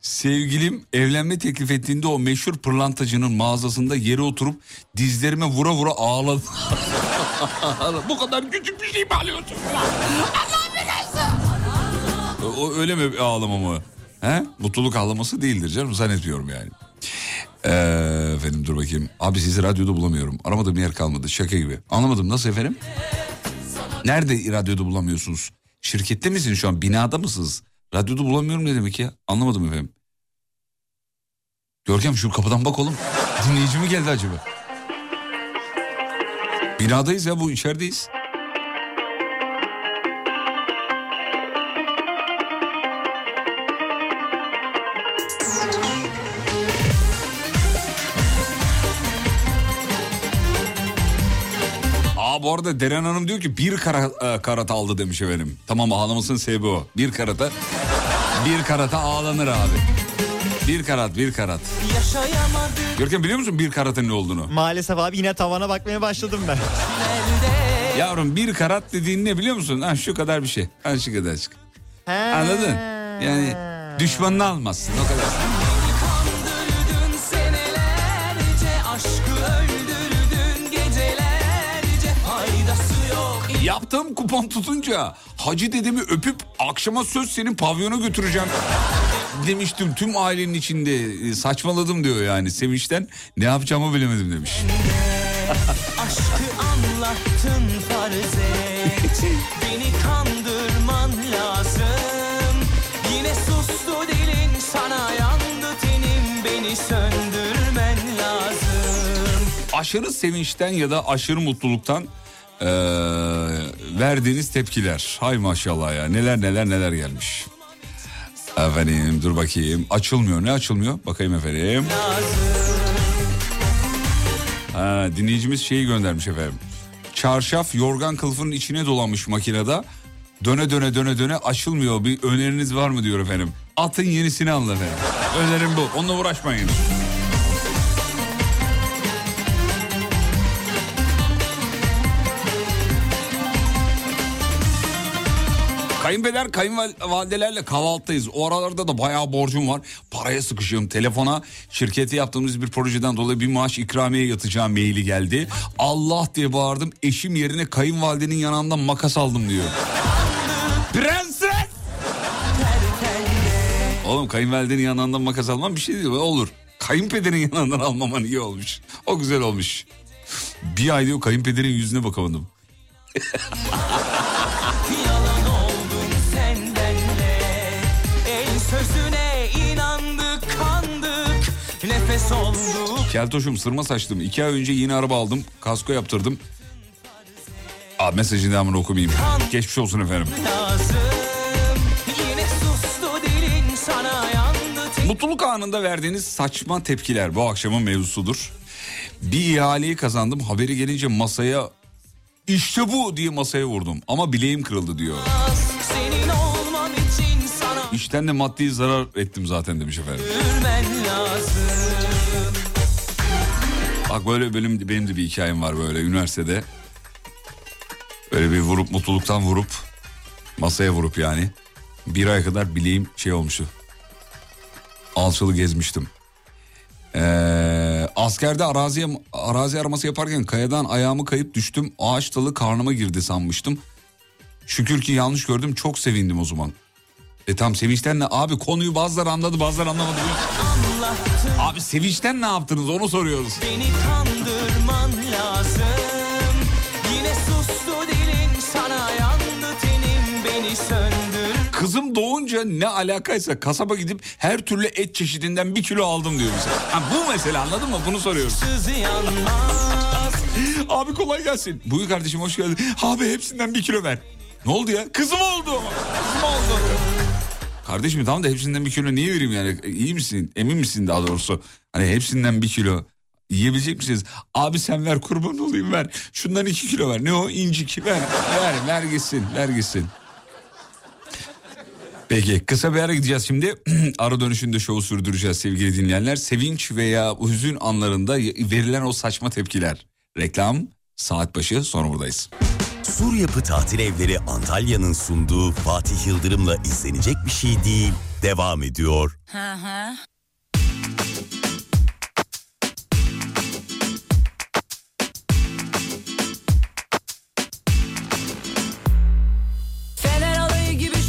Sevgilim evlenme teklif ettiğinde o meşhur pırlantacının mağazasında yere oturup dizlerime vura vura ağladı. Bu kadar küçük bir şey mi alıyorsun? Allah belası. O öyle mi ağlama mı? He? Mutluluk ağlaması değildir canım zannetmiyorum yani. Ee, efendim dur bakayım. Abi sizi radyoda bulamıyorum. Aramadığım yer kalmadı şaka gibi. Anlamadım nasıl efendim? Nerede radyoda bulamıyorsunuz? Şirkette misiniz şu an? Binada mısınız? Radyoda bulamıyorum ne demek ya? Anlamadım efendim. Görkem şu kapıdan bak oğlum. Dinleyici mi geldi acaba? Binadayız ya bu içerideyiz. Aa bu arada Deren Hanım diyor ki bir kara, e, karat aldı demiş efendim. Tamam ağlamasının sebebi o. Bir karata bir karata ağlanır abi. Bir karat bir karat. Yaşayamadım Görkem biliyor musun bir karatın ne olduğunu? Maalesef abi yine tavana bakmaya başladım ben. Yavrum bir karat dediğin ne biliyor musun? Ha şu kadar bir şey. Ha şu kadarcık. Anladın? Yani düşmanını almazsın o kadar. Yaptığım kupon tutunca hacı dedemi öpüp akşama söz senin pavyona götüreceğim demiştim. Tüm ailenin içinde e, saçmaladım diyor yani sevinçten. Ne yapacağımı bilemedim demiş. Aşkı anlattın farz et Beni kandırman lazım Yine sustu dilin sana yandı tenim Beni söndürmen lazım Aşırı sevinçten ya da aşırı mutluluktan eee, verdiğiniz tepkiler. Hay maşallah ya neler neler neler gelmiş. Efendim dur bakayım açılmıyor ne açılmıyor bakayım efendim. Ha, dinleyicimiz şeyi göndermiş efendim. Çarşaf yorgan kılıfının içine dolanmış makinede. Döne döne döne döne açılmıyor. Bir öneriniz var mı diyor efendim. Atın yenisini alın efendim. Önerim bu. Onunla uğraşmayın. Kayınpeder kayınvalidelerle kahvaltıdayız. O aralarda da bayağı borcum var. Paraya sıkışıyorum. Telefona şirkete yaptığımız bir projeden dolayı bir maaş ikramiye yatacağım maili geldi. Allah diye bağırdım. Eşim yerine kayınvalidenin yanından makas aldım diyor. Prenses! Oğlum kayınvalidenin yanından makas almam bir şey değil. Olur. Kayınpederin yanından almaman iyi olmuş. O güzel olmuş. Bir ay diyor kayınpederin yüzüne bakamadım. Keltoşum sırma saçtım. İki ay önce yeni araba aldım. Kasko yaptırdım. Aa, mesajın devamını okumayayım. Geçmiş olsun efendim. Mutluluk anında verdiğiniz saçma tepkiler bu akşamın mevzusudur. Bir ihaleyi kazandım. Haberi gelince masaya işte bu diye masaya vurdum. Ama bileğim kırıldı diyor. İşten de maddi zarar ettim zaten demiş efendim. Ölmen lazım Bak böyle benim, benim de bir hikayem var böyle üniversitede. Böyle bir vurup mutluluktan vurup masaya vurup yani. Bir ay kadar bileğim şey olmuştu. Alçılı gezmiştim. Ee, askerde arazi, arazi araması yaparken kayadan ayağımı kayıp düştüm. Ağaç dalı karnıma girdi sanmıştım. Şükür ki yanlış gördüm çok sevindim o zaman. E tam sevinçten ne? Abi konuyu bazıları anladı bazıları anlamadı. Anlattın Abi sevinçten ne yaptınız onu soruyoruz. beni kandırman lazım Yine sustu dilin sana yandı tenim Beni söndür Kızım doğunca ne alakaysa kasaba gidip her türlü et çeşidinden bir kilo aldım diyor mesela. Ha, bu mesela anladın mı? Bunu soruyoruz. Abi kolay gelsin. Buyur kardeşim hoş geldin. Abi hepsinden bir kilo ver. Ne oldu ya? Kızım oldu. Kızım oldu. Kardeşim tamam da hepsinden bir kilo niye vereyim yani? İyi misin? Emin misin daha doğrusu? Hani hepsinden bir kilo. Yiyebilecek misiniz? Abi sen ver kurban olayım ver. Şundan iki kilo ver. Ne o? İncik ver. Ver, ver gitsin. Ver gitsin. Peki kısa bir ara gideceğiz şimdi. ara dönüşünde şovu sürdüreceğiz sevgili dinleyenler. Sevinç veya hüzün anlarında verilen o saçma tepkiler. Reklam saat başı sonra buradayız. Sur Yapı Tatil Evleri Antalya'nın sunduğu Fatih Yıldırım'la izlenecek bir şey değil. Devam ediyor. Fener alayı gibi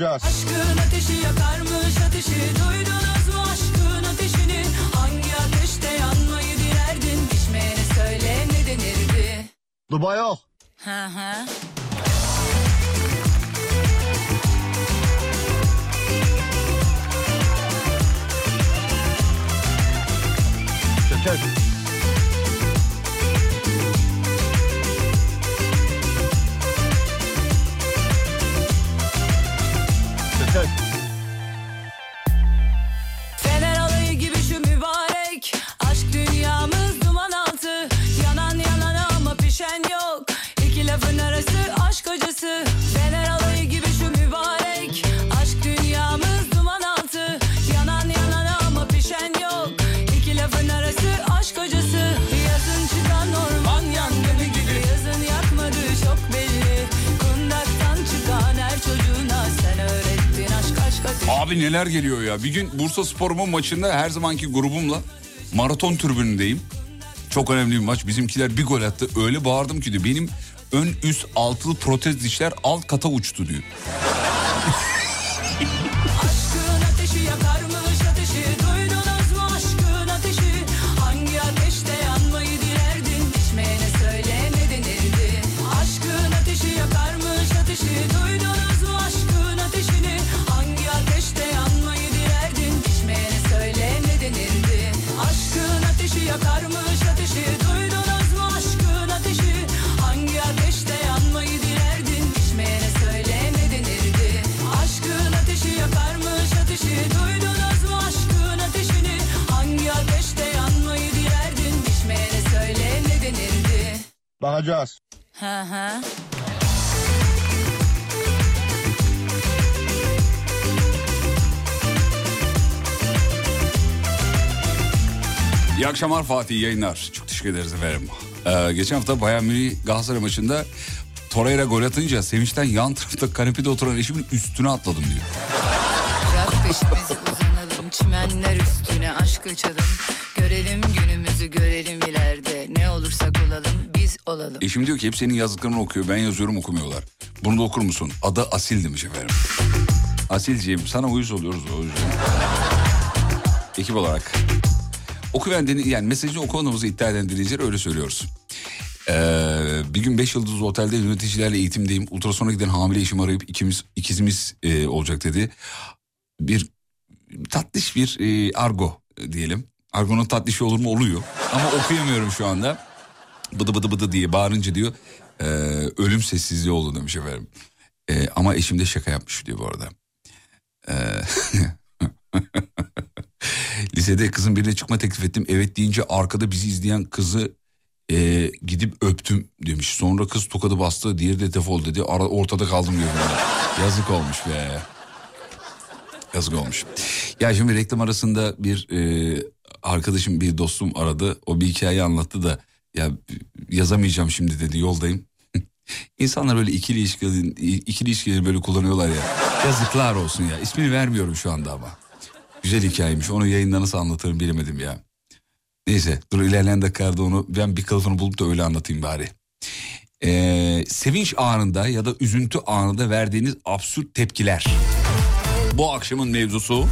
Bakacağız. Geliyor ya. Bir gün Bursa Spor'umun maçında her zamanki grubumla maraton tribünündeyim. Çok önemli bir maç. Bizimkiler bir gol attı. Öyle bağırdım ki diyor. Benim ön üst altılı protez dişler alt kata uçtu diyor. Akşamlar Fatih yayınlar. Çok teşekkür ederiz efendim. Ee, geçen hafta Bayern Münih Galatasaray maçında Torreira gol atınca sevinçten yan tarafta kanepede oturan eşimin üstüne atladım diyor. Bırak peşimizi uzanalım Çimenler üstüne aşk açalım Görelim günümüzü görelim ileride Ne olursak olalım biz olalım Eşim diyor ki hep senin yazdıklarını okuyor. Ben yazıyorum okumuyorlar. Bunu da okur musun? Adı Asil demiş efendim. Asilciğim sana uyuz oluyoruz o yüzden. Ekip olarak. Okuyan yani mesajı okumadığımızı iddia eden dinleyiciler öyle söylüyoruz. Ee, bir gün 5 yıldızlı otelde yöneticilerle eğitimdeyim. Ultrasona giden hamile eşimi arayıp ikimiz ikizimiz e, olacak dedi. Bir tatlış bir e, argo diyelim. Argonun tatlışı olur mu? Oluyor. Ama okuyamıyorum şu anda. Bıdı bıdı bıdı diye bağırınca diyor. e, ölüm sessizliği oldu demiş efendim. E, ama eşim de şaka yapmış diyor bu arada. E, lisede kızın birine çıkma teklif ettim. Evet deyince arkada bizi izleyen kızı e, gidip öptüm demiş. Sonra kız tokadı bastı diğeri de defol dedi. Ara, ortada kaldım diyor. Yazık olmuş be. Yazık olmuş. Ya şimdi reklam arasında bir e, arkadaşım bir dostum aradı. O bir hikaye anlattı da ya yazamayacağım şimdi dedi yoldayım. İnsanlar böyle ikili ilişkileri, ikili ilişkileri böyle kullanıyorlar ya. Yazıklar olsun ya. İsmini vermiyorum şu anda ama. Güzel hikayemiş. Onu yayında nasıl anlatırım bilemedim ya. Neyse dur ilerleyen dakikalarda onu ben bir kılıfını bulup da öyle anlatayım bari. Ee, sevinç anında ya da üzüntü anında verdiğiniz absürt tepkiler. Bu akşamın mevzusu.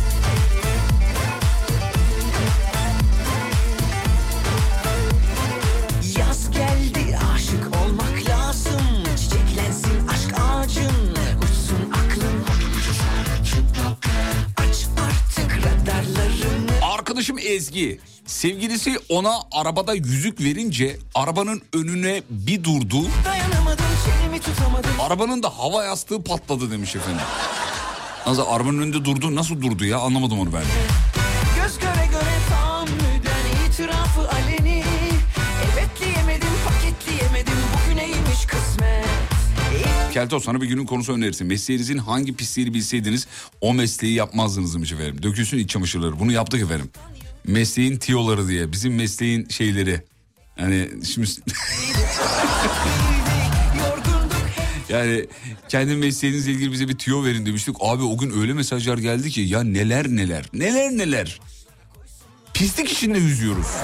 Arkadaşım Ezgi sevgilisi ona arabada yüzük verince arabanın önüne bir durdu. Arabanın da hava yastığı patladı demiş efendim. Nasıl arabanın önünde durdu nasıl durdu ya anlamadım onu ben. Kelto sana bir günün konusu önerirsin. Mesleğinizin hangi pisliğini bilseydiniz o mesleği yapmazdınız demiş efendim. Dökülsün iç çamaşırları. Bunu yaptık efendim. Mesleğin tiyoları diye. Bizim mesleğin şeyleri. Yani şimdi... yani kendi mesleğinizle ilgili bize bir tüyo verin demiştik. Abi o gün öyle mesajlar geldi ki ya neler neler. Neler neler. Pislik içinde yüzüyoruz.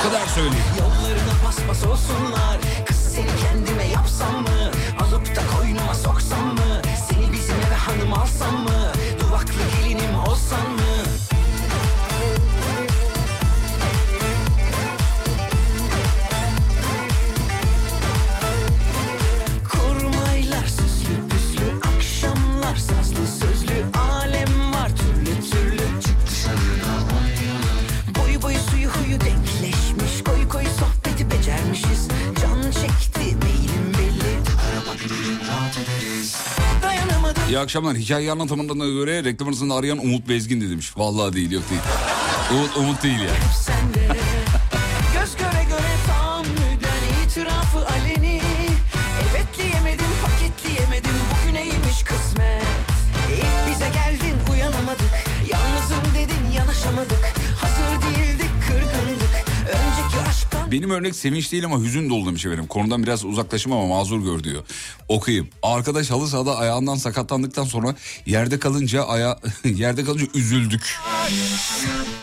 O kadar söyleyeyim. Yollarına paspas olsunlar akşamlar. Hikaye anlatımına göre reklam arasında arayan Umut Bezgin demiş. Vallahi değil yok değil. Umut, Umut değil ya. Örnek sevinç değil ama hüzün dolu demiş efendim. Konudan biraz uzaklaşım ama mazur gör diyor. Okuyayım. Arkadaş halı sahada ayağından sakatlandıktan sonra yerde kalınca aya yerde kalınca üzüldük.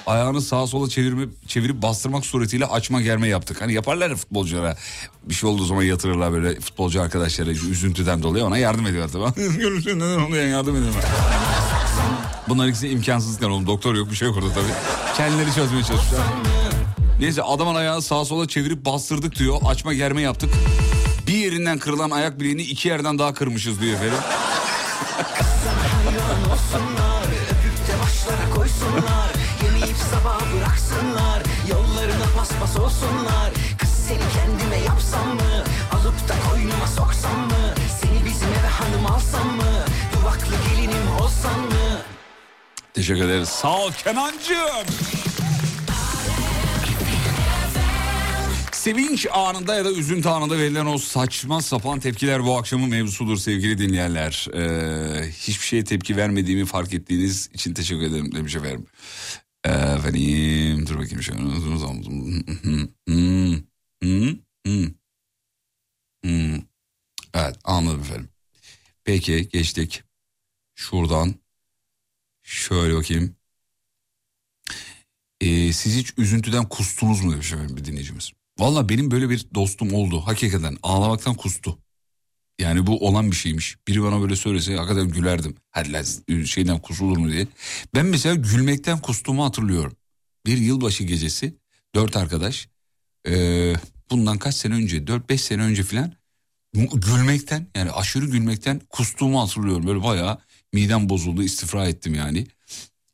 Ayağını sağa sola çevirip çevirip bastırmak suretiyle açma germe yaptık. Hani yaparlar ya futbolculara. Bir şey olduğu zaman yatırırlar böyle futbolcu arkadaşlara üzüntüden dolayı ona yardım ediyorlar tabii. Görürsün neden oluyor yardım ediyorlar. Bunlar ikisi imkansızken oğlum. Doktor yok bir şey yok orada tabii. Kendileri çözmeye çalışıyorlar. Neyse adamın ayağını sağa sola çevirip bastırdık diyor. Açma germe yaptık. Bir yerinden kırılan ayak bileğini iki yerden daha kırmışız diyor efendim. Teşekkür ederiz. Sağ ol Kenancığım. Sevinç anında ya da üzüntü anında verilen o saçma sapan tepkiler bu akşamın mevzusudur sevgili dinleyenler. Ee, hiçbir şeye tepki vermediğimi fark ettiğiniz için teşekkür ederim demiş efendim. Ee, efendim dur bakayım şöyle. Evet anladım efendim. Peki geçtik. Şuradan şöyle bakayım. Ee, siz hiç üzüntüden kustunuz mu demiş efendim bir dinleyicimiz. Valla benim böyle bir dostum oldu. Hakikaten ağlamaktan kustu. Yani bu olan bir şeymiş. Biri bana böyle söylese hakikaten gülerdim. Lan şeyden kusulur mu diye. Ben mesela gülmekten kustuğumu hatırlıyorum. Bir yılbaşı gecesi dört arkadaş ee, bundan kaç sene önce dört beş sene önce filan gülmekten yani aşırı gülmekten kustuğumu hatırlıyorum. Böyle bayağı midem bozuldu istifra ettim yani.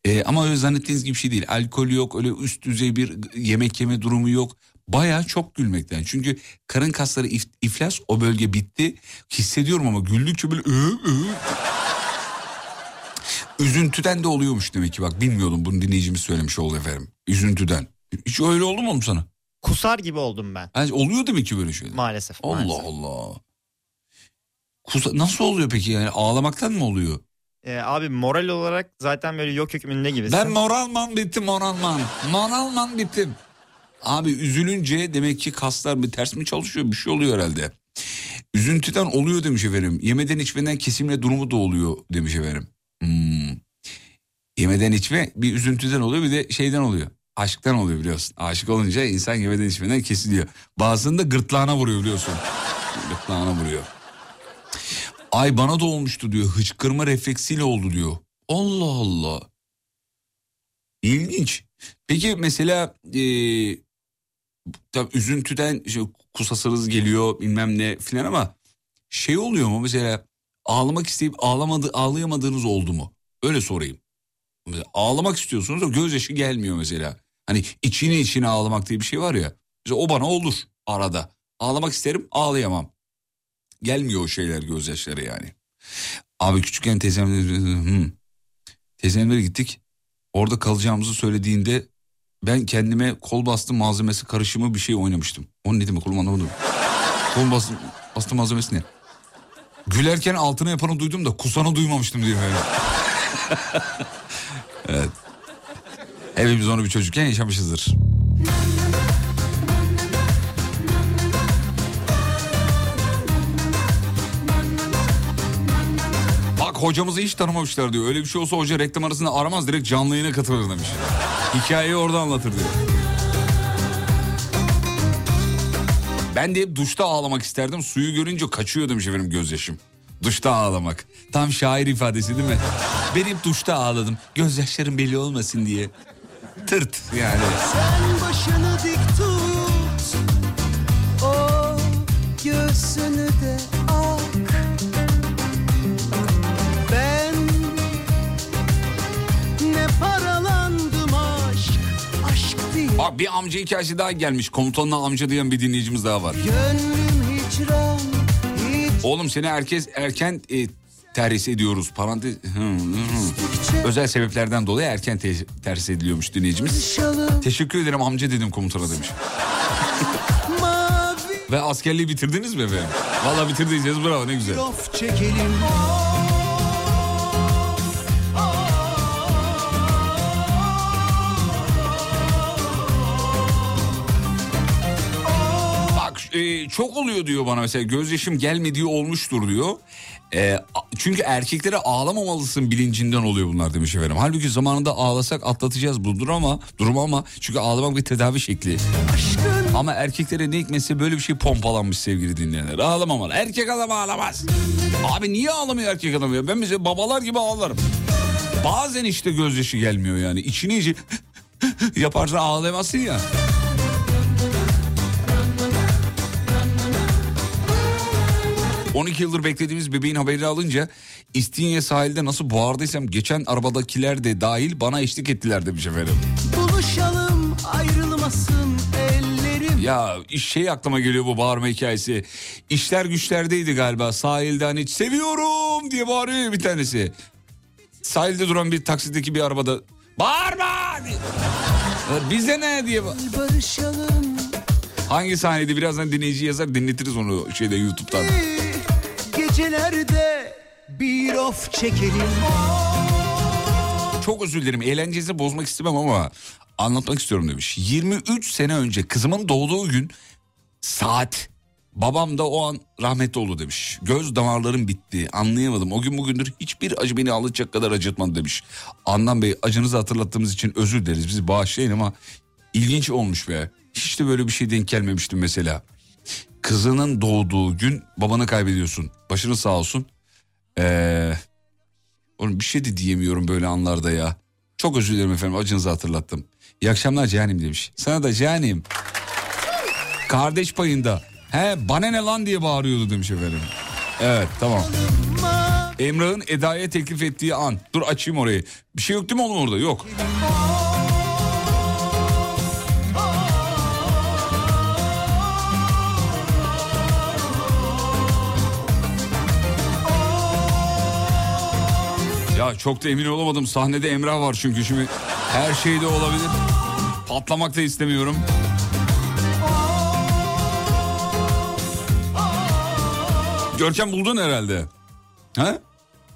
Ee, ama öyle zannettiğiniz gibi bir şey değil. Alkol yok öyle üst düzey bir yemek yeme durumu yok. Bayağı çok gülmekten. Çünkü karın kasları if- iflas o bölge bitti. Hissediyorum ama güldükçe böyle ıı, ıı. Üzüntüden de oluyormuş demek ki bak bilmiyordum bunu dinleyicimiz söylemiş oldu efendim. Üzüntüden. Hiç öyle oldu mu oğlum sana? Kusar gibi oldum ben Ha, oluyor demek ki böyle şeyler. maalesef. Allah maalesef. Allah. Kusa- nasıl oluyor peki yani ağlamaktan mı oluyor? Ee, abi moral olarak zaten böyle yok hükmünde gibisin. Ben moralman bittim moralman. Moralman bittim. Abi üzülünce demek ki kaslar bir ters mi çalışıyor bir şey oluyor herhalde. Üzüntüden oluyor demiş efendim. Yemeden içmeden kesimle durumu da oluyor demiş efendim. Hmm. Yemeden içme bir üzüntüden oluyor bir de şeyden oluyor. Aşktan oluyor biliyorsun. Aşık olunca insan yemeden içmeden kesiliyor. Bazısında gırtlağına vuruyor biliyorsun. Gırtlağına vuruyor. Ay bana da olmuştu diyor. Hıçkırma refleksiyle oldu diyor. Allah Allah. İlginç. Peki mesela e, tabii üzüntüden işte kusasınız geliyor bilmem ne filan ama şey oluyor mu mesela ağlamak isteyip ağlamadı, ağlayamadığınız oldu mu? Öyle sorayım. Mesela ağlamak istiyorsunuz da gözyaşı gelmiyor mesela. Hani içine içine ağlamak diye bir şey var ya. Mesela o bana olur arada. Ağlamak isterim ağlayamam. Gelmiyor o şeyler gözyaşları yani. Abi küçükken teyzemle hmm. teyzemlere gittik. Orada kalacağımızı söylediğinde ben kendime kol bastı malzemesi karışımı bir şey oynamıştım. O ne demek oğlum anlamadım. kol bastı, bastı malzemesi ne? Gülerken altına yapanı duydum da kusanı duymamıştım diye böyle. evet. Hepimiz onu bir çocukken yaşamışızdır. Hocamızı hiç tanımamışlar diyor. Öyle bir şey olsa hoca reklam arasında aramaz direkt canlı yayına katılır demiş. Hikayeyi orada anlatır diyor. Ben de hep duşta ağlamak isterdim. Suyu görünce kaçıyor demiş efendim gözyaşım. Duşta ağlamak. Tam şair ifadesi değil mi? Ben hep duşta ağladım. Gözyaşlarım belli olmasın diye. Tırt yani. Sen başını dik tut O göğsünü Bak bir amca hikayesi daha gelmiş. Komutanla amca diyen bir dinleyicimiz daha var. Hicran hiç Oğlum seni herkes erken e, terhis ediyoruz. Parantez. Hı, hı, hı. Özel sebeplerden dolayı erken te- terhis ediliyormuş dinleyicimiz. Teşekkür ederim amca dedim komutana demiş. Ve askerliği bitirdiniz mi efendim? Valla bitirdiyseniz bravo ne güzel. Çok oluyor diyor bana mesela gözyaşım gelmediği olmuştur diyor. E, çünkü erkeklere ağlamamalısın bilincinden oluyor bunlar demiş efendim. Halbuki zamanında ağlasak atlatacağız bu durum ama, durumu ama çünkü ağlamak bir tedavi şekli. Ama erkeklere ne hikmetse böyle bir şey pompalanmış sevgili dinleyenler. Ağlamamalı. Erkek adam ağlamaz. Abi niye ağlamıyor erkek adam ya? Ben mesela babalar gibi ağlarım. Bazen işte gözyaşı gelmiyor yani. İçini iyice yaparsan ağlayamazsın ya. ...12 yıldır beklediğimiz bebeğin haberini alınca... ...İstinye sahilde nasıl bağırdıysam... ...geçen arabadakiler de dahil bana eşlik ettiler demiş efendim. Buluşalım ayrılmasın ellerim Ya iş şey aklıma geliyor bu bağırma hikayesi. İşler güçlerdeydi galiba sahilde hani seviyorum diye bağırıyor bir tanesi. Sahilde duran bir taksideki bir arabada bağırma diye. Bize ne diye. ba- Barışalım Hangi sahneydi birazdan dinleyici yazar dinletiriz onu şeyde YouTube'dan. Bir of çekelim Çok özür dilerim eğlencenizi bozmak istemem ama anlatmak istiyorum demiş. 23 sene önce kızımın doğduğu gün saat babam da o an rahmetli oldu demiş. Göz damarlarım bitti anlayamadım. O gün bugündür hiçbir acı beni alacak kadar acıtmadı demiş. Anlam Bey acınızı hatırlattığımız için özür dileriz bizi bağışlayın ama ilginç olmuş be. Hiç de böyle bir şey denk gelmemiştim mesela. Kızının doğduğu gün babanı kaybediyorsun. Başınız sağ olsun. Ee, Oğlum bir şey de diyemiyorum böyle anlarda ya. Çok özür dilerim efendim acınızı hatırlattım. İyi akşamlar Cihan'im demiş. Sana da Cihan'im. Kardeş payında. He bana ne lan diye bağırıyordu demiş efendim. Evet tamam. Emrah'ın Eda'ya teklif ettiği an. Dur açayım orayı. Bir şey yok değil mi oğlum orada? Yok. Çok da emin olamadım. Sahnede Emrah var çünkü şimdi her şey de olabilir. Patlamak da istemiyorum. Görkem buldun herhalde. Ha?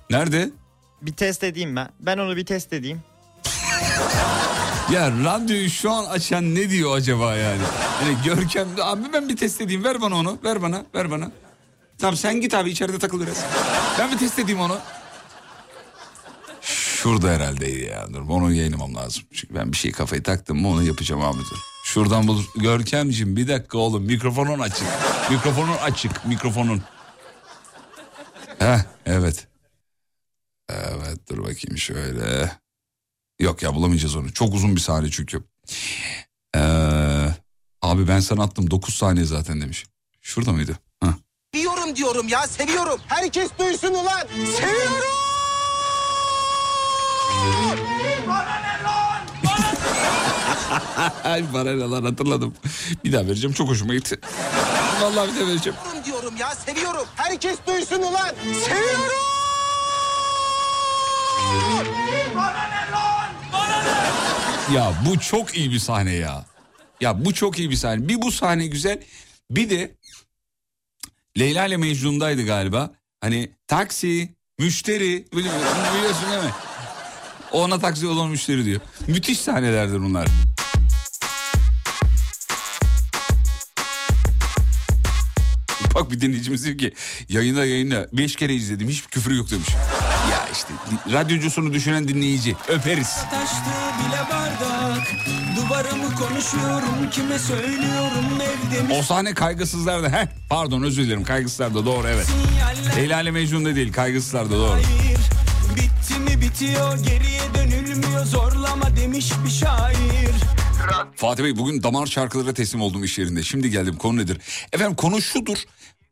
Nerede? Bir test edeyim ben. Ben onu bir test edeyim. Ya radyoyu şu an açan ne diyor acaba yani? Hani Görkem abi ben bir test edeyim ver bana onu ver bana ver bana. Tamam sen git abi içeride takıl biraz. Ben bir test edeyim onu. Şurada herhalde ya dur onu yayınlamam lazım. Çünkü ben bir şey kafayı taktım mı onu yapacağım abi dur. Şuradan bulur. Görkemciğim bir dakika oğlum mikrofonun açık. Mikrofonun açık mikrofonun. Heh evet. Evet dur bakayım şöyle. Yok ya bulamayacağız onu. Çok uzun bir sahne çünkü. Ee, abi ben sana attım 9 saniye zaten demiş. Şurada mıydı? Heh. Seviyorum diyorum ya seviyorum. Herkes duysun ulan. Seviyorum. Ay bana ne lan hatırladım. Bir daha vereceğim çok hoşuma gitti. Vallahi bir daha vereceğim. Seviyorum diyorum ya seviyorum. Herkes duysun ulan. Seviyorum. Ya bu çok iyi bir sahne ya. Ya bu çok iyi bir sahne. Bir bu sahne güzel. Bir de Leyla ile Mecnun'daydı galiba. Hani taksi, müşteri bili- biliyorsun değil mi? Ona taksi olan müşteri diyor. Müthiş sahnelerdir bunlar. Bak bir dinleyicimiz diyor ki yayına yayına beş kere izledim hiç küfür yok demiş. Ya işte radyocusunu düşünen dinleyici öperiz. Taştı bile bardak Duvarımı konuşuyorum kime söylüyorum evde O sahne kaygısızlarda. Heh, pardon özür dilerim kaygısızlarda doğru evet. Leyla ile Mecnun'da değil kaygısızlarda doğru. Hayır bitti mi bitiyor geriye dönülmüyor zorlama demiş bir şair Fatih Bey bugün damar şarkılara teslim oldum iş yerinde. Şimdi geldim konu nedir? Efendim konu şudur.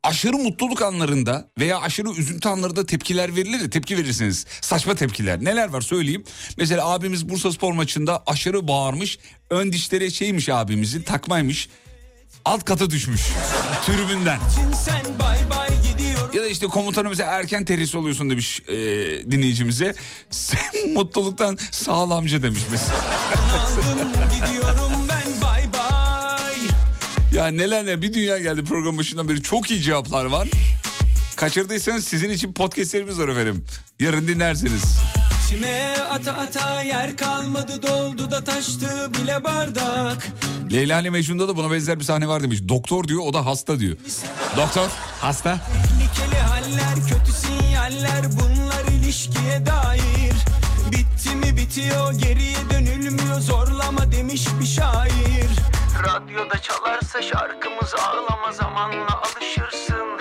Aşırı mutluluk anlarında veya aşırı üzüntü anlarında tepkiler verilir ya tepki verirsiniz. Saçma tepkiler. Neler var söyleyeyim. Mesela abimiz Bursa Spor maçında aşırı bağırmış. Ön dişleri şeymiş abimizin takmaymış. Alt kata düşmüş. Tribünden. Sen bay bay işte komutanımıza erken terhis oluyorsun demiş e, dinleyicimize. Sen mutluluktan sağlamcı demiş mesela. Aldım gidiyorum ben bay bay Ya neler ne bir dünya geldi program başından beri çok iyi cevaplar var. Kaçırdıysanız sizin için podcastlerimiz var efendim. Yarın dinlersiniz. İçime ata ata yer kalmadı doldu da taştı bile bardak Leyla ile Mecnun'da da buna benzer bir sahne var demiş. Doktor diyor o da hasta diyor. Doktor hasta. Haller kötü sinyaller bunlar ilişkiye dair Bitti mi bitiyor geriye dönülmüyor zorlama demiş bir şair Radyoda çalarsa şarkımız ağlama zamanla alışırsın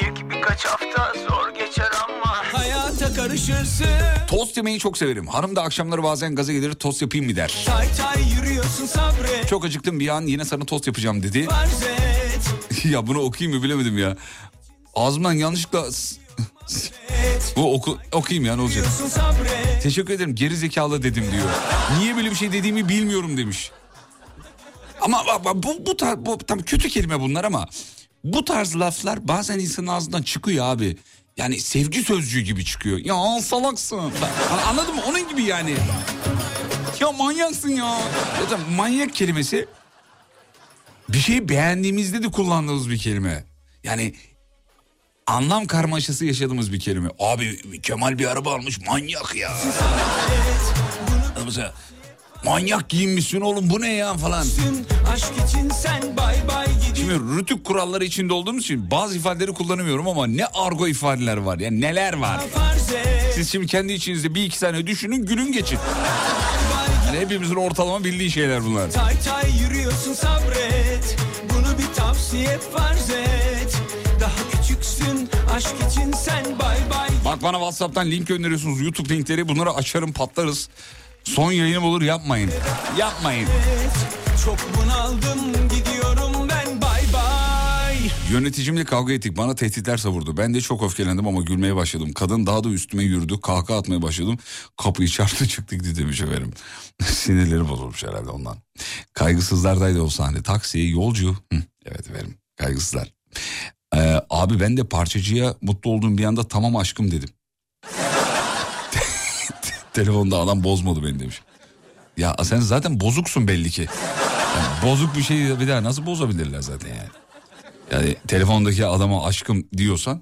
İlk birkaç hafta zor geçer ama hayata karışırsın Tost yemeyi çok severim. Hanım da akşamları bazen gaza gelir tost yapayım mı der. Tay tay yürüyorsun sabret Çok acıktım bir an yine sana tost yapacağım dedi. farz et ya bunu okuyayım mı bilemedim ya. Ağzımdan yanlışlıkla... Bu oku, okuyayım ya ne olacak. Teşekkür ederim geri zekalı dedim diyor. Niye böyle bir şey dediğimi bilmiyorum demiş. Ama bu, bu, tar- bu tam kötü kelime bunlar ama bu tarz laflar bazen insanın ağzından çıkıyor abi. Yani sevgi sözcüğü gibi çıkıyor. Ya salaksın. Bak, Anladın mı? Onun gibi yani. Ya manyaksın ya. Zaten manyak kelimesi bir şeyi beğendiğimizde de kullandığımız bir kelime. Yani anlam karmaşası yaşadığımız bir kelime. Abi Kemal bir araba almış manyak ya. Mesela manyak giyinmişsin oğlum bu ne ya falan. Şimdi rütük kuralları içinde olduğumuz için bazı ifadeleri kullanamıyorum ama ne argo ifadeler var ya neler var. Siz şimdi kendi içinizde bir iki saniye düşünün gülün geçin. Yani hepimizin ortalama bildiği şeyler bunlar. Tay tay yürüyorsun sabret Bunu bir tavsiye farz et Daha küçüksün aşk için sen bay bay Bak bana Whatsapp'tan link gönderiyorsunuz YouTube linkleri bunları açarım patlarız. Son yayınım olur yapmayın. Yapmayın. Çok bunaldım gidiyorum ben bay bay Yöneticimle kavga ettik bana tehditler savurdu. Ben de çok öfkelendim ama gülmeye başladım. Kadın daha da üstüme yürüdü kahkaha atmaya başladım. Kapıyı çarptı çıktık gitti demiş efendim. Sinirleri bozulmuş herhalde ondan. Kaygısızlardaydı o sahne. Taksi, yolcu. Hı, evet efendim kaygısızlar. Ee, abi ben de parçacıya mutlu olduğum bir anda tamam aşkım dedim. Telefonda adam bozmadı beni demiş. Ya sen zaten bozuksun belli ki. Yani bozuk bir şeyi bir daha nasıl bozabilirler zaten yani. Yani telefondaki adama aşkım diyorsan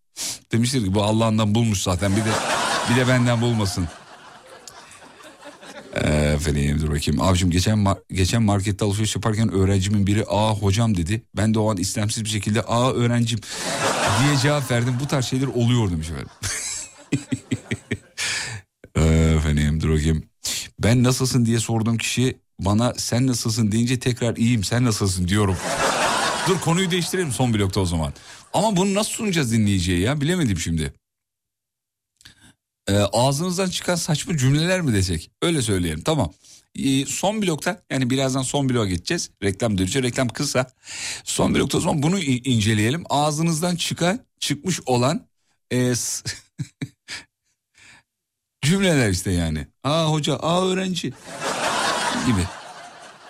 demiştir ki bu Allah'ından bulmuş zaten bir de bir de benden bulmasın. Efendim dur bakayım. Abicim geçen geçen markette alışveriş yaparken öğrencimin biri aa hocam dedi. Ben de o an istemsiz bir şekilde aa öğrencim diye cevap verdim. Bu tarz şeyler oluyor demiş efendim. Efendim dur bakayım. Ben nasılsın diye sorduğum kişi bana sen nasılsın deyince tekrar iyiyim sen nasılsın diyorum. Dur konuyu değiştirelim son blokta o zaman. Ama bunu nasıl sunacağız dinleyiciye ya bilemedim şimdi. Ee, ağzınızdan çıkan saçma cümleler mi desek? Öyle söyleyelim tamam. Ee, son blokta yani birazdan son bloğa geçeceğiz. Reklam dönüşü reklam kısa. Son blokta zaman bunu inceleyelim. Ağzınızdan çıkan çıkmış olan e, cümleler işte yani. Aa hoca, aa öğrenci gibi.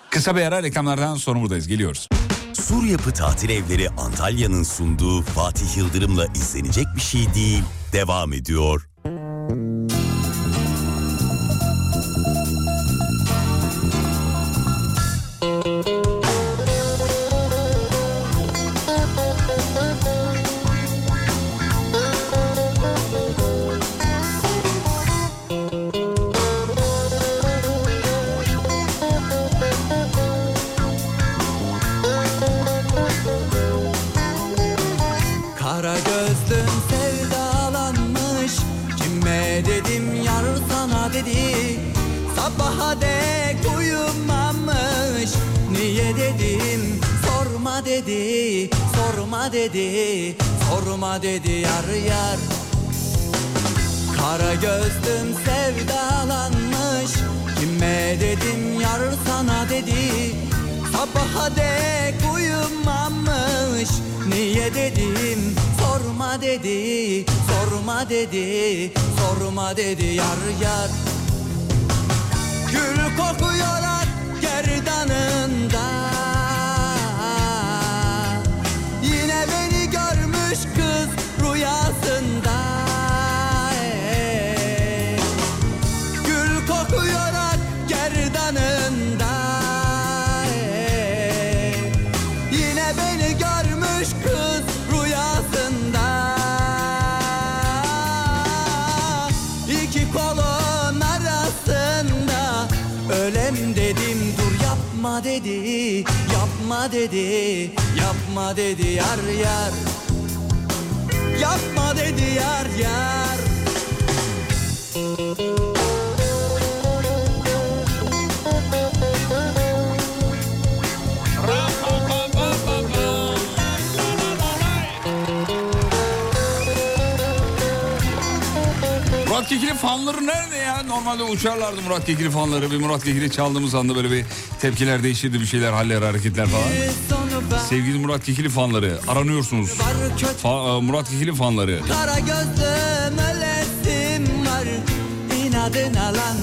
Kısa bir ara reklamlardan sonra buradayız. Geliyoruz. Sur Yapı Tatil Evleri Antalya'nın sunduğu Fatih Yıldırım'la izlenecek bir şey değil. Devam ediyor. Kara Sorma dedi Sorma dedi yar yar. Kara gözlüm sevdalanmış Kime dedim yar sana dedi. Sabaha dek uyumamış Niye dedim? Sorma dedi Sorma dedi Sorma dedi yar yar. Gül kokuyor Eh. Gül kokuyor gerdanında. Eh. Yine beni görmüş kız rüyasında. İki kolun arasında Ölem dedim dur yapma dedi. Yapma dedi. Yapma dedi. Yar yar. Yapma dedi yar yar. Murat Kekilli fanları nerede ya? Normalde uçarlardı Murat Kekilli fanları. Bir Murat Kekilli çaldığımız anda böyle bir tepkiler değişirdi bir şeyler, haller, hareketler falan. Sevgili Murat Kekilli fanları aranıyorsunuz. Fa- e, Murat Kekilli fanları. Kara gözlüm ölesim var İnadına lan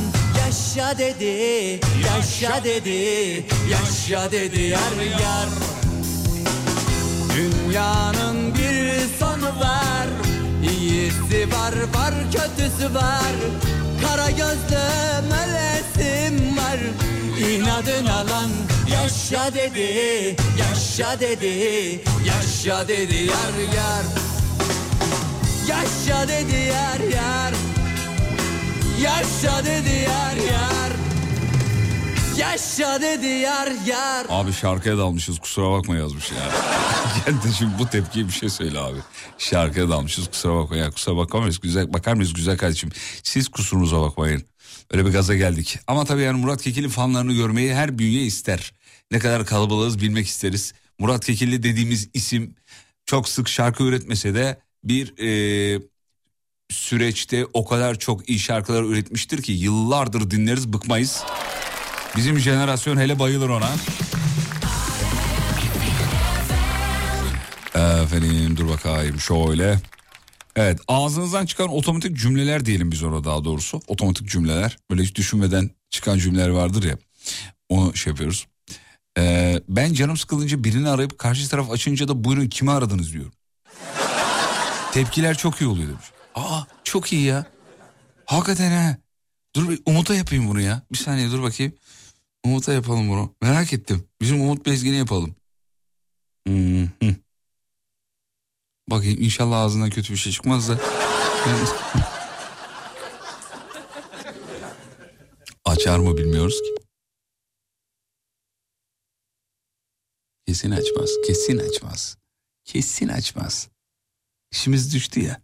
yaşa dedi Yaşa dedi Yaşa dedi yar yar Dünyanın bir sonu var İyisi var var kötüsü var Kara gözlüm ölesim İnadına lan yaşa dedi Yaşa dedi Yaşa dedi yar yar Yaşa dedi yar yar Yaşa dedi yar yar Yaşa dedi yar yar Abi şarkıya dalmışız kusura bakma yazmış ya. Gel de şimdi bu tepkiye bir şey söyle abi. Şarkıya dalmışız kusura bakma ya kusura bakamayız güzel bakar mıyız güzel kardeşim. Siz kusurunuza bakmayın. Öyle bir gaza geldik. Ama tabii yani Murat Kekilli fanlarını görmeyi her bünye ister. Ne kadar kalabalığız bilmek isteriz. Murat Kekilli dediğimiz isim çok sık şarkı üretmese de bir e, süreçte o kadar çok iyi şarkılar üretmiştir ki yıllardır dinleriz bıkmayız. Bizim jenerasyon hele bayılır ona. Efendim dur bakayım şöyle. Evet ağzınızdan çıkan otomatik cümleler diyelim biz ona daha doğrusu. Otomatik cümleler. Böyle hiç düşünmeden çıkan cümleler vardır ya. Onu şey yapıyoruz. Ee, ben canım sıkılınca birini arayıp karşı taraf açınca da buyurun kimi aradınız diyorum. Tepkiler çok iyi oluyor demiş. Aa çok iyi ya. Hakikaten ha. Dur bir Umut'a yapayım bunu ya. Bir saniye dur bakayım. Umut'a yapalım bunu. Merak ettim. Bizim Umut Bezgin'i yapalım. Hmm. Bakayım inşallah ağzından kötü bir şey çıkmaz da. Açar mı bilmiyoruz ki. Kesin açmaz. Kesin açmaz. Kesin açmaz. İşimiz düştü ya.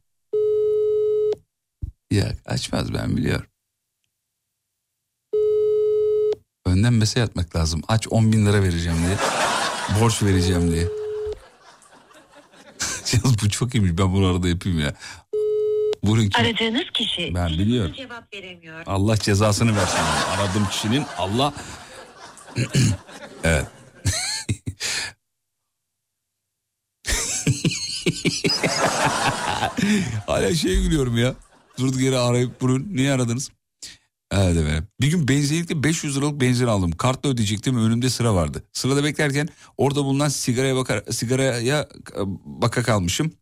Ya açmaz ben biliyorum. Önden mesaj atmak lazım. Aç 10 bin lira vereceğim diye. Borç vereceğim diye. Yalnız bu çok iyiymiş. Ben bunu arada yapayım ya. Bunun kim? Aradığınız kişi Ben biliyorum. cevap veremiyor. Allah cezasını versin. Aradığım kişinin Allah... evet. Hala şey gülüyorum ya. Durduk yere arayıp bunu niye aradınız? Evet efendim. Bir gün benzinlikte 500 liralık benzin aldım. Kartla ödeyecektim önümde sıra vardı. Sırada beklerken orada bulunan sigaraya bakar, sigaraya baka kalmışım.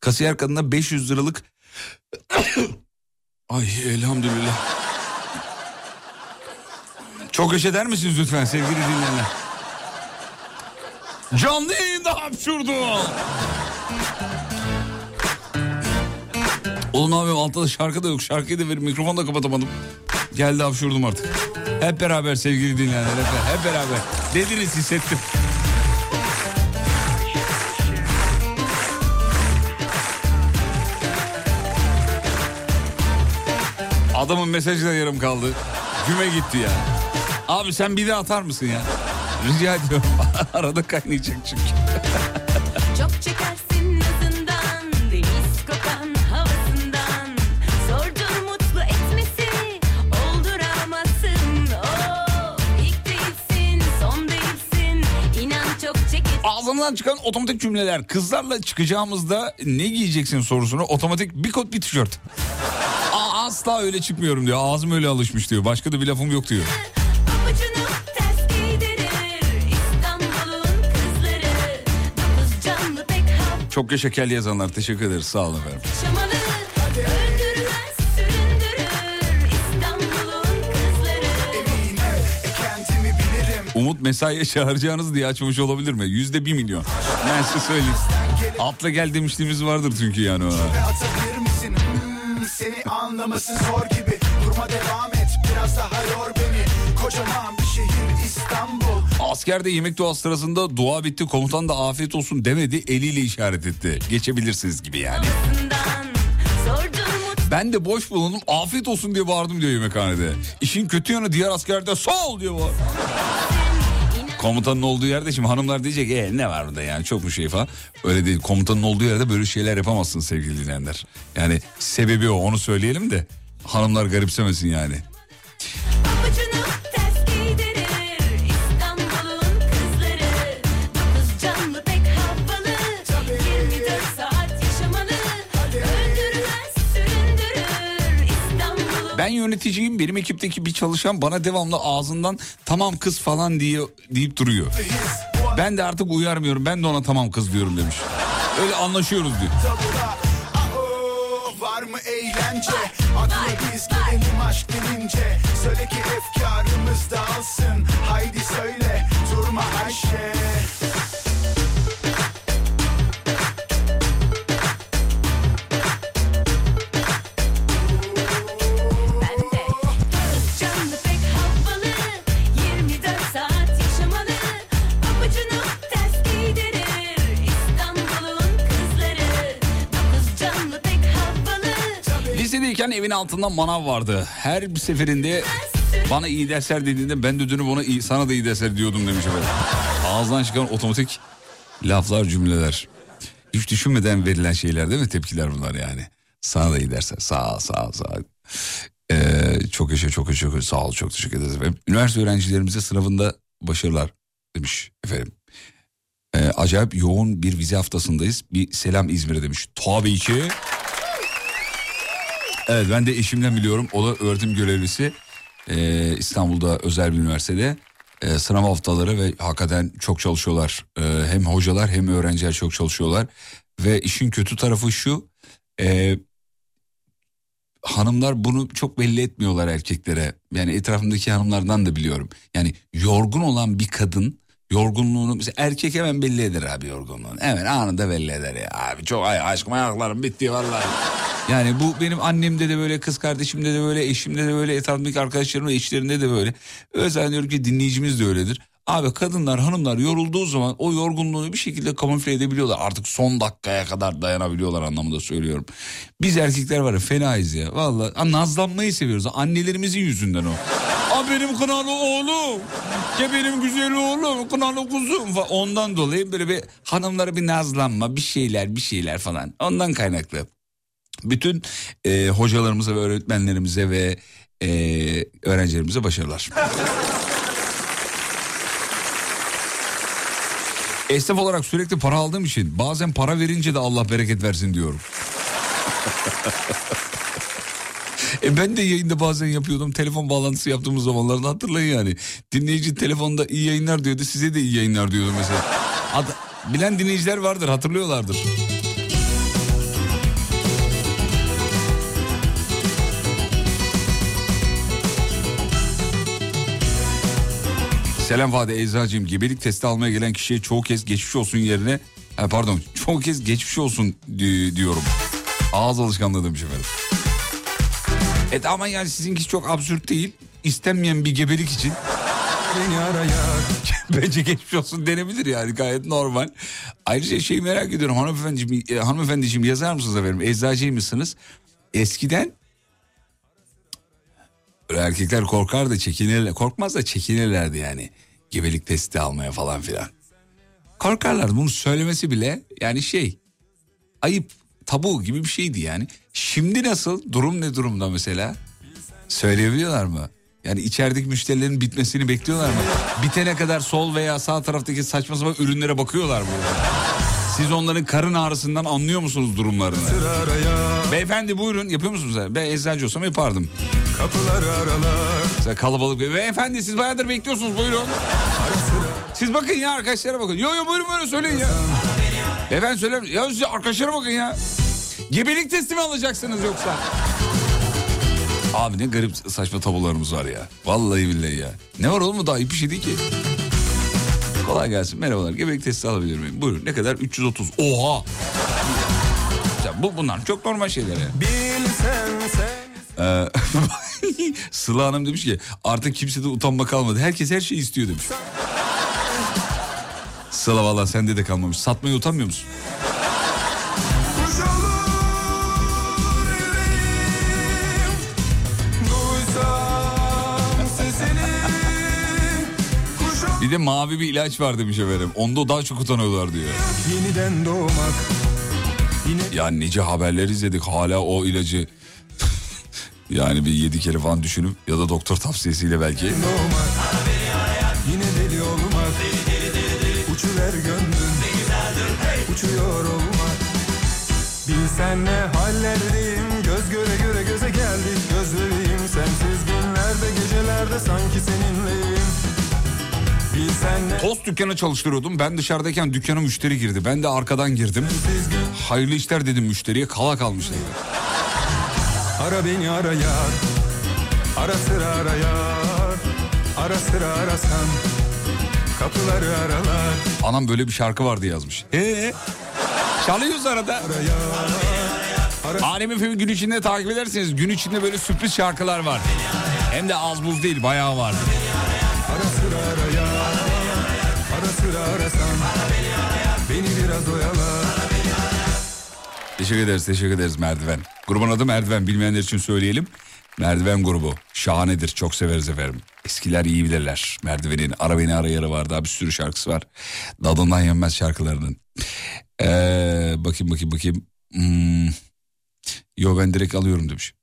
Kasiyer kadına 500 liralık Ay elhamdülillah. Çok eş eder misiniz lütfen sevgili dinleyenler? Canlı yayında hapşurdu. Oğlum abi altta şarkı da yok. Şarkıyı da verin mikrofonu da kapatamadım. Geldi hapşurdum artık. Hep beraber sevgili dinleyenler hep, hep beraber. Dediniz hissettim. Adamın mesajı da yarım kaldı. Güme gitti ya. Abi sen bir de atar mısın ya? Rica ediyorum. Arada kaynayacak çünkü. Ağzımdan çıkan otomatik cümleler. Kızlarla çıkacağımızda ne giyeceksin sorusunu otomatik bir kot bir tişört. Aa, asla öyle çıkmıyorum diyor. Ağzım öyle alışmış diyor. Başka da bir lafım yok diyor. Çok yaşa kel yazanlar teşekkür ederiz. Sağ olun efendim. Umut mesaiye çağıracağınız diye açmış olabilir mi? Yüzde bir milyon. Ben size söyleyeyim. Atla gel demişliğimiz vardır çünkü yani ona. Hmm, seni anlaması zor gibi Durma devam et biraz daha yor beni Kocaman bir şehir İstanbul Askerde yemek duası sırasında dua bitti komutan da afiyet olsun demedi eliyle işaret etti. Geçebilirsiniz gibi yani. Ben de boş bulundum afiyet olsun diye bağırdım diyor yemekhanede. İşin kötü yanı diğer askerde sağ ol diyor bağır. Komutanın olduğu yerde şimdi hanımlar diyecek e ne var burada yani çok mu şey falan. Öyle değil komutanın olduğu yerde böyle şeyler yapamazsın sevgili dinleyenler. Yani sebebi o onu söyleyelim de hanımlar garipsemesin yani. Ben yöneticiyim benim ekipteki bir çalışan bana devamlı ağzından tamam kız falan diye deyip duruyor. Ben de artık uyarmıyorum ben de ona tamam kız diyorum demiş. Öyle anlaşıyoruz diyor. Var mı eğlence Adına biz gelelim aşk denince Söyle ki efkarımız dağılsın Haydi söyle durma Ayşe evin altında manav vardı. Her bir seferinde bana iyi dersler dediğinde ben de dönüp ona iyi, sana da iyi dersler diyordum demiş efendim. Ağızdan çıkan otomatik laflar cümleler. Hiç düşünmeden verilen şeyler değil mi? Tepkiler bunlar yani. Sana da iyi dersler. Sağ ol, sağ ol, sağ ol. Ee, çok yaşa, çok yaşa. Sağ ol, çok teşekkür ederiz efendim. Üniversite öğrencilerimize sınavında başarılar demiş efendim. Ee, acayip yoğun bir vize haftasındayız. Bir selam İzmir'e demiş. Tabii ki. Evet ben de eşimden biliyorum. O da öğretim görevlisi. Ee, İstanbul'da özel bir üniversitede. Ee, sınav haftaları ve hakikaten çok çalışıyorlar. Ee, hem hocalar hem öğrenciler çok çalışıyorlar. Ve işin kötü tarafı şu. e, hanımlar bunu çok belli etmiyorlar erkeklere. Yani etrafımdaki hanımlardan da biliyorum. Yani yorgun olan bir kadın yorgunluğunu mesela erkek hemen belli eder abi yorgunluğunu. Hemen anında belli eder ya. Abi çok ay aşkım ayaklarım bitti vallahi. Yani bu benim annemde de böyle, kız kardeşimde de böyle, eşimde de böyle, etrafımdaki arkadaşlarımın eşlerinde de böyle. Özel diyorum ki dinleyicimiz de öyledir. Abi kadınlar, hanımlar yorulduğu zaman o yorgunluğunu bir şekilde kamufle edebiliyorlar. Artık son dakikaya kadar dayanabiliyorlar anlamında söylüyorum. Biz erkekler var ya fenayız ya. Vallahi ha, nazlanmayı seviyoruz. Annelerimizin yüzünden o. Aa benim kınalı oğlum. Ya benim güzel oğlum, kınalı kuzum falan. Ondan dolayı böyle bir hanımlara bir nazlanma, bir şeyler, bir şeyler falan. Ondan kaynaklı. Bütün e, hocalarımıza ve öğretmenlerimize ve e, öğrencilerimize başarılar. Esnaf olarak sürekli para aldığım için bazen para verince de Allah bereket versin diyorum. e ben de yayında bazen yapıyordum. Telefon bağlantısı yaptığımız zamanlarda hatırlayın yani. Dinleyici telefonda iyi yayınlar diyordu. Size de iyi yayınlar diyordu mesela. Ad- bilen dinleyiciler vardır hatırlıyorlardır. Selam Fadi Eczacığım. Gebelik testi almaya gelen kişiye çoğu kez geçmiş olsun yerine... Pardon çoğu kez geçmiş olsun di- diyorum. Ağız alışkanlığı demiş efendim. Evet ama yani sizinki çok absürt değil. İstenmeyen bir gebelik için... Bence geçmiş olsun denebilir yani gayet normal. Ayrıca şeyi merak ediyorum hanımefendiciğim, e, hanımefendiciğim yazar mısınız efendim? Eczacıymışsınız. Eskiden Erkekler korkar da çekinirler. Korkmaz da çekinirlerdi yani. Gebelik testi almaya falan filan. Korkarlardı bunu söylemesi bile yani şey ayıp tabu gibi bir şeydi yani. Şimdi nasıl durum ne durumda mesela? Söyleyebiliyorlar mı? Yani içerideki müşterilerin bitmesini bekliyorlar mı? Bitene kadar sol veya sağ taraftaki saçma sapan ürünlere bakıyorlar mı? Siz onların karın ağrısından anlıyor musunuz durumlarını? Beyefendi buyurun yapıyor musunuz? Ben eczacı olsam yapardım. Kapılar aralar Mesela kalabalık beyefendi siz bayağıdır bekliyorsunuz buyurun. Siz bakın ya arkadaşlara bakın. Yo yo buyurun buyurun söyleyin ya. Beyefendi söyle. Ya siz arkadaşlara bakın ya. Gebelik testi mi alacaksınız yoksa? Abi ne garip saçma tabularımız var ya. Vallahi billahi ya. Ne var oğlum bu daha iyi bir şey değil ki. Kolay gelsin merhabalar. Gebelik testi alabilir miyim? Buyurun ne kadar? 330. Oha. Bu bunlar çok normal şeyler ya. Bilsen sen Ee, Sıla Hanım demiş ki artık kimsede utanma kalmadı. Herkes her şeyi istiyor demiş. Sıla valla sende de kalmamış. Satmaya utanmıyor musun? Bir de mavi bir ilaç var demiş efendim. Onda daha çok utanıyorlar diyor. Yeniden doğmak Yine Ya nice haberler izledik. Hala o ilacı yani bir yedi kere falan düşünüp ya da doktor tavsiyesiyle belki. Yine deli olmak Uçuver gönlüm. Uçuyor olmak Bilsen ne hallerdeyim. Göz göre göre göze geldik. Gözleriyim Sensiz günlerde gecelerde sanki seninleyim Tost dükkanı çalıştırıyordum. Ben dışarıdayken dükkana müşteri girdi. Ben de arkadan girdim. Hayırlı işler dedim müşteriye. Kala kalmış dedi. Ara beni ara yar Ara sıra ara yar Ara sıra arasan Kapıları aralar Anam böyle bir şarkı vardı yazmış. Ee, çalıyoruz arada. Alem FM gün içinde takip ederseniz gün içinde böyle sürpriz şarkılar var. Hem de az buz değil bayağı var. Ara sıra sıra arasan Beni biraz oyala Teşekkür ederiz, teşekkür ederiz Merdiven. Grubun adı Merdiven, bilmeyenler için söyleyelim. Merdiven grubu, şahanedir, çok severiz efendim. Eskiler iyi bilirler. Merdiven'in Ara Beni Ara Yarı var, daha bir sürü şarkısı var. Dadından yenmez şarkılarının. Ee, bakayım bakayım bakayım. Hmm. Yo ben direkt alıyorum demiş.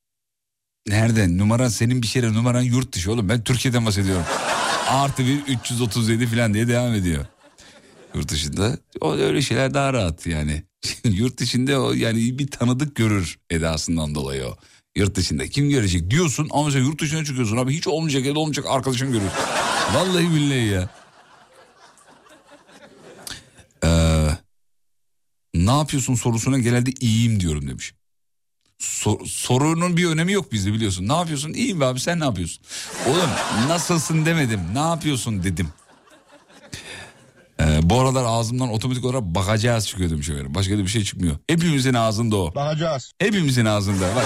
Nereden? Numaran senin bir şeyler numaran yurt dışı oğlum. Ben Türkiye'den bahsediyorum. Artı bir 337 falan diye devam ediyor. Yurt dışında o öyle şeyler daha rahat yani. Yurt dışında o yani bir tanıdık görür edasından dolayı o. Yurt dışında kim görecek diyorsun ama sen yurt dışına çıkıyorsun abi hiç olmayacak ya da olmayacak arkadaşın görür. Vallahi billahi ya. Ee, ne yapıyorsun sorusuna genelde iyiyim diyorum demiş. Sor- sorunun bir önemi yok bizde biliyorsun. Ne yapıyorsun? İyiyim abi sen ne yapıyorsun? Oğlum nasılsın demedim. Ne yapıyorsun dedim. Ee, bu aralar ağzımdan otomatik olarak bakacağız çıkıyor demiş efendim. Başka da bir şey çıkmıyor. Hepimizin ağzında o. Bakacağız. Hepimizin ağzında. Bak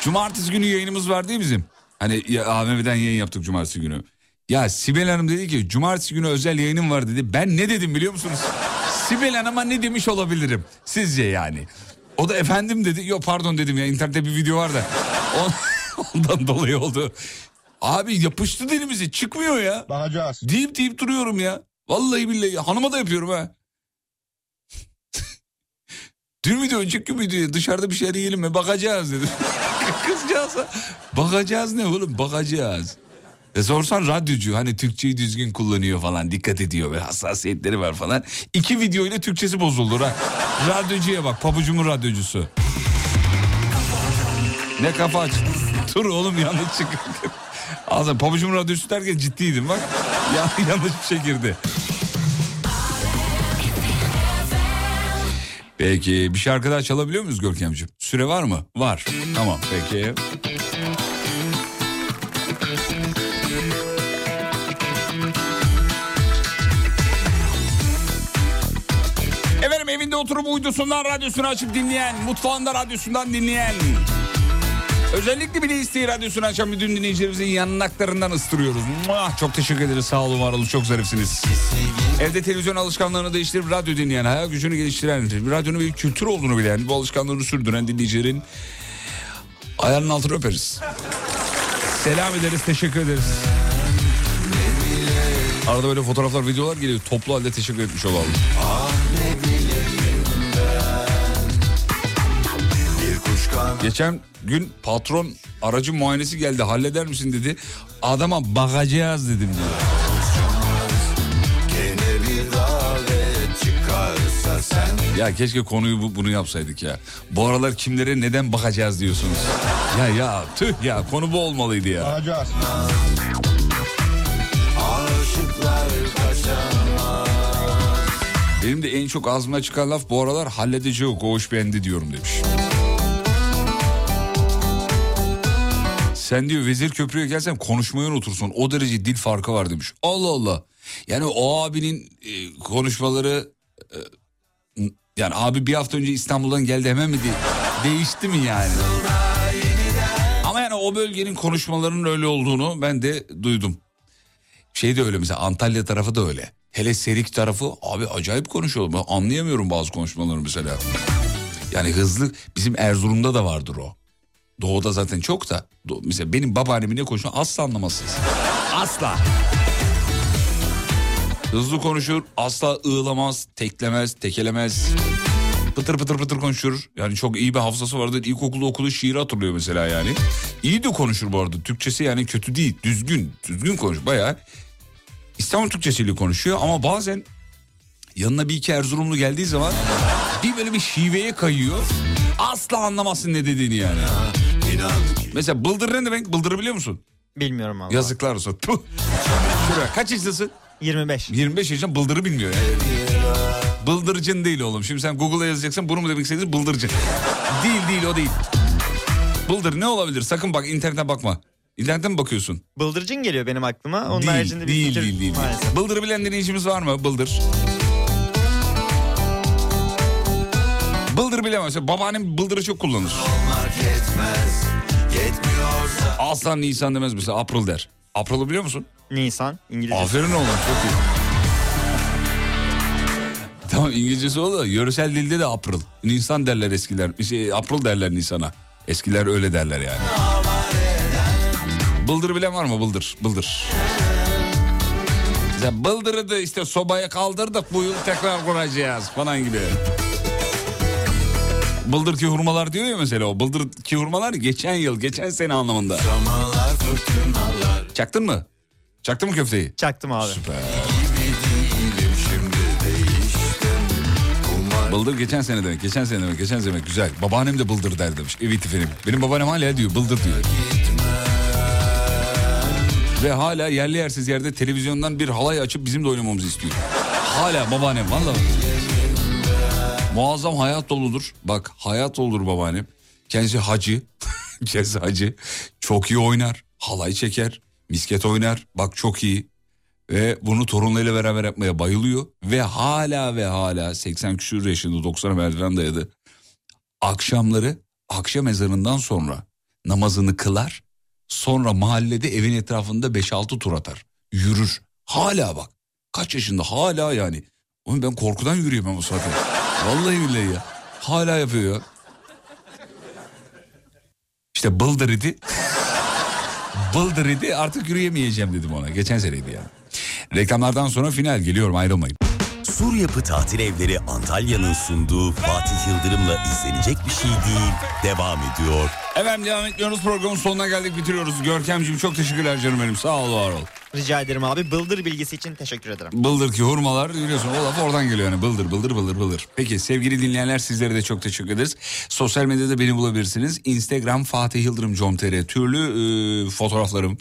cumartesi günü yayınımız var değil bizim? Hani ya, AVM'den yayın yaptık cumartesi günü. Ya Sibel Hanım dedi ki cumartesi günü özel yayınım var dedi. Ben ne dedim biliyor musunuz? Sibel Hanım'a ne demiş olabilirim sizce yani? O da efendim dedi. Yok pardon dedim ya internette bir video var da. On- Ondan dolayı oldu. Abi yapıştı dilimize çıkmıyor ya. Bakacağız. Deyip deyip duruyorum ya. Vallahi billahi hanıma da yapıyorum ha. Dün müydü önceki gün müydü dışarıda bir şeyler yiyelim mi bakacağız dedim. Kızcağıza bakacağız ne oğlum bakacağız. E sorsan radyocu hani Türkçeyi düzgün kullanıyor falan dikkat ediyor ve hassasiyetleri var falan. İki video ile Türkçesi bozuldu ha. Radyocuya bak pabucumun radyocusu. Ne kafa aç. Dur oğlum yanlış çıktı. Ağzım pabucumun radyocusu derken ciddiydim bak. Ya, yanlış bir şey girdi. Peki bir şarkı daha çalabiliyor muyuz Görkemciğim? Süre var mı? Var. Tamam peki. Efendim evinde oturup uydusundan radyosunu açıp dinleyen, mutfağında radyosundan dinleyen... Özellikle bile isteği radyosunu açan bütün dinleyicilerimizin yanaklarından ıstırıyoruz. Muah, çok teşekkür ederiz sağ olun var olun çok zarifsiniz. Evde televizyon alışkanlığını değiştirip radyo dinleyen, hayal gücünü geliştiren, radyonun bir kültür olduğunu bilen, bu alışkanlığını sürdüren dinleyicilerin ayağının altını öperiz. Selam ederiz, teşekkür ederiz. Arada böyle fotoğraflar, videolar geliyor. Toplu halde teşekkür etmiş olalım. Geçen gün patron aracı muayenesi geldi halleder misin dedi. Adama bakacağız dedim diyor. Ya keşke konuyu bu, bunu yapsaydık ya. Bu aralar kimlere neden bakacağız diyorsunuz. Ya ya tüh ya konu bu olmalıydı ya. Bakacağız. Benim de en çok ağzımdan çıkan laf bu aralar halledici yok o hoş beğendi diyorum demiş. Sen diyor vezir köprüye gelsen konuşmayı unutursun. O derece dil farkı var demiş. Allah Allah. Yani o abinin e, konuşmaları e, yani abi bir hafta önce İstanbul'dan geldi hemen mi diye değişti mi yani? Ama yani o bölgenin konuşmalarının öyle olduğunu ben de duydum. Şey de öyle mesela Antalya tarafı da öyle. Hele Serik tarafı abi acayip konuşuyor. Ben anlayamıyorum bazı konuşmaları mesela. Yani hızlı bizim Erzurum'da da vardır o. Doğuda zaten çok da. Mesela benim babaannemin ne konuşuyor asla anlamazsınız. Asla. Hızlı konuşur, asla ığlamaz, teklemez, tekelemez. Pıtır pıtır pıtır konuşur. Yani çok iyi bir hafızası vardır. İlkokulda okuduğu şiiri hatırlıyor mesela yani. İyi de konuşur bu arada. Türkçesi yani kötü değil. Düzgün. Düzgün konuşur. Bayağı İstanbul Türkçesiyle konuşuyor ama bazen yanına bir iki Erzurumlu geldiği zaman bir böyle bir şiveye kayıyor. Asla anlamazsın ne dediğini yani. Mesela bıldır ne demek? Bıldırı biliyor musun? Bilmiyorum abi. Yazıklar olsun. Puh. Şuraya kaç yaşındasın? 25. 25 yaşında bıldırı bilmiyor yani. Bıldırcın değil oğlum. Şimdi sen Google'a yazacaksın bunu mu demek istedin? Bıldırcın. değil değil o değil. Bıldır ne olabilir? Sakın bak internete bakma. İnternete mi bakıyorsun? Bıldırcın geliyor benim aklıma. Onun değil, haricinde bir değil, fikir değil, değil. maalesef. Bıldırı bilen dinleyicimiz var mı? Bıldır. Bıldır bilemez. Babaannem bıldırı çok kullanır. Yetmiyorsa Aslan Nisan demez mesela. April der. April'ı biliyor musun? Nisan İngilizce. Aferin oğlum çok iyi. Tamam İngilizcesi o da yöresel dilde de April. Nisan derler eskiler. Şey, April derler Nisan'a. Eskiler öyle derler yani. Bıldır bilen var mı bıldır? Bıldır. Mesela bıldırı da işte sobaya kaldırdık bu yıl tekrar kuracağız falan gibi. Bıldır ki hurmalar diyor ya mesela o. Bıldır ki hurmalar geçen yıl, geçen sene anlamında. Çaktın mı? Çaktın mı köfteyi? Çaktım abi. Süper. Bıldır geçen sene demek, geçen sene demek, geçen sene demek. Güzel. Babaannem de bıldır der demiş. Evet efendim. Benim babaannem hala diyor, bıldır diyor. Ve hala yerli yersiz yerde televizyondan bir halay açıp bizim de oynamamızı istiyor. Hala babaannem vallahi. Muazzam hayat doludur. Bak hayat doludur babaannem. Kendisi hacı. Kendisi hacı. Çok iyi oynar. Halay çeker. Misket oynar. Bak çok iyi. Ve bunu torunlarıyla beraber yapmaya bayılıyor. Ve hala ve hala 80 küsur yaşında 90'a merdiven dayadı. Akşamları akşam ezanından sonra namazını kılar. Sonra mahallede evin etrafında 5-6 tur atar. Yürür. Hala bak. Kaç yaşında hala yani. Oğlum ben korkudan yürüyemem o saatte. Vallahi billahi ya. Hala yapıyor ya. İşte bıldır idi. bıldır idi artık yürüyemeyeceğim dedim ona. Geçen seneydi yani. Reklamlardan sonra final geliyorum ayrılmayın. Sur Yapı Tatil Evleri Antalya'nın sunduğu Fatih Yıldırım'la izlenecek bir şey değil. Devam ediyor. Efendim devam ediyoruz programın sonuna geldik bitiriyoruz. Görkemciğim çok teşekkürler canım benim sağ ol var ol. Rica ederim abi. Bıldır bilgisi için teşekkür ederim. Bıldır ki hurmalar biliyorsun o laf oradan geliyor yani bıldır bıldır bıldır bıldır. Peki sevgili dinleyenler sizlere de çok teşekkür ederiz. Sosyal medyada beni bulabilirsiniz. Instagram Fatih Yıldırım com.tr türlü e, fotoğraflarım.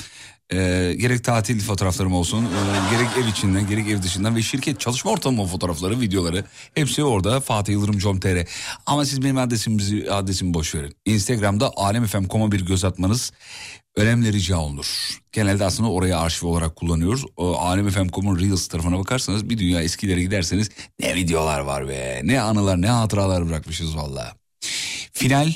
e, gerek tatil fotoğraflarım olsun, e, gerek ev içinden, gerek ev dışından ve şirket çalışma ortamı fotoğrafları, videoları hepsi orada Fatih Yıldırım com.tr. Ama siz benim adresimizi adresimi boş verin. Instagram'da alemfm.com'a bir göz atmanız önemli rica olunur. Genelde aslında oraya arşiv olarak kullanıyoruz. O alemfm.com'un Reels tarafına bakarsanız bir dünya eskilere giderseniz ne videolar var be. Ne anılar ne hatıralar bırakmışız valla. Final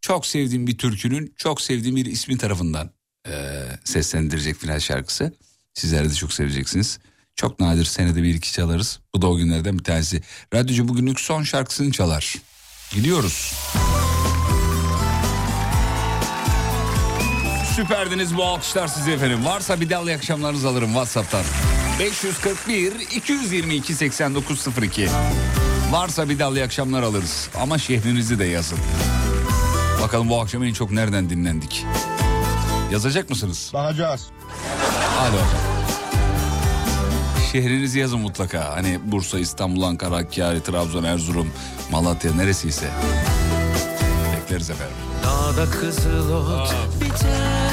çok sevdiğim bir türkünün çok sevdiğim bir ismi tarafından eee, seslendirecek final şarkısı. Sizler de çok seveceksiniz. Çok nadir senede bir iki çalarız. Bu da o günlerden bir tanesi. Radyocu bugünlük son şarkısını çalar. Gidiyoruz. Süperdiniz bu alkışlar size efendim. Varsa bir dal akşamlarınızı alırım Whatsapp'tan. 541 222 8902. Varsa bir dal akşamlar alırız. Ama şehrinizi de yazın. Bakalım bu akşam en çok nereden dinlendik? Yazacak mısınız? Bakacağız. Bakalım. Şehrinizi yazın mutlaka. Hani Bursa, İstanbul, Ankara, Hakkari, Trabzon, Erzurum, Malatya neresiyse. Bekleriz efendim. Dağda kızıl ot biter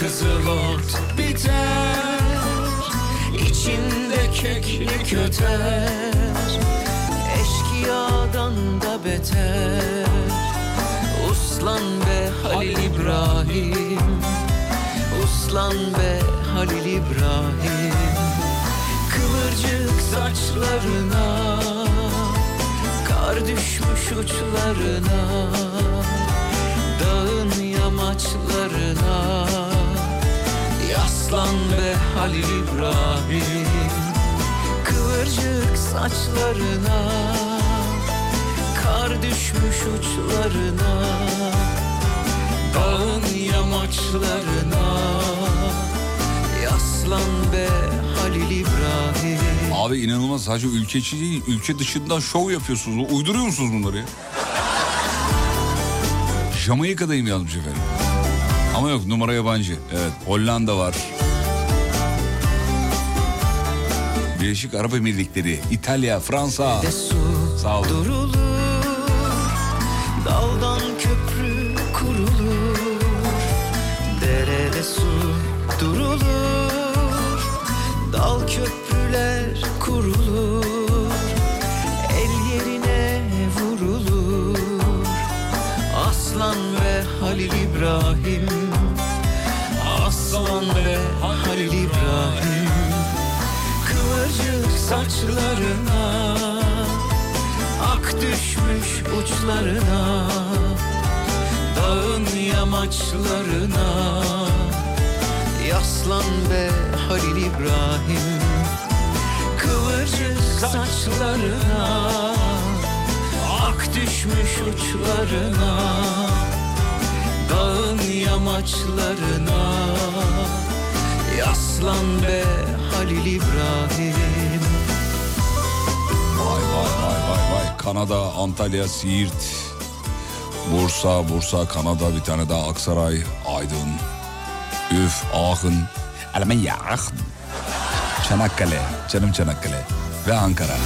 kızıl ot biter İçinde keklik öter. Eşkıyadan da beter. Uslan be Halil İbrahim. Uslan be Halil İbrahim. Kıvırcık saçlarına Kar düşmüş uçlarına Dağın yamaçlarına Yaslan be Halil İbrahim Kıvırcık saçlarına Kar düşmüş uçlarına Dağın yamaçlarına Yaslan be Halil İbrahim Abi inanılmaz sadece ülke içi değil ülke dışından şov yapıyorsunuz. Uyduruyor musunuz bunları ya? Jamaika'dayım yazmış efendim. Ama yok numara yabancı. Evet Hollanda var. Birleşik Arap Emirlikleri, İtalya, Fransa. Sağ olun. Durulur Daldan köprü kurulur Derede su durulur Dal köprüler kurulur El yerine vurulur Aslan ve Halil İbrahim Aslan ve Halil İbrahim. Kıvırcık saçlarına Ak düşmüş uçlarına Dağın yamaçlarına. Yaslan be Halil İbrahim. Kıvırcık saçlarına Ak düşmüş uçlarına Dağın yamaçlarına Yaslan be Halil İbrahim Vay vay vay vay vay. Kanada, Antalya, Siirt, Bursa, Bursa, Kanada bir tane daha Aksaray, Aydın, Üf, Ahın, Almanya, Ahın, Çanakkale, canım Çanakkale ve Ankara.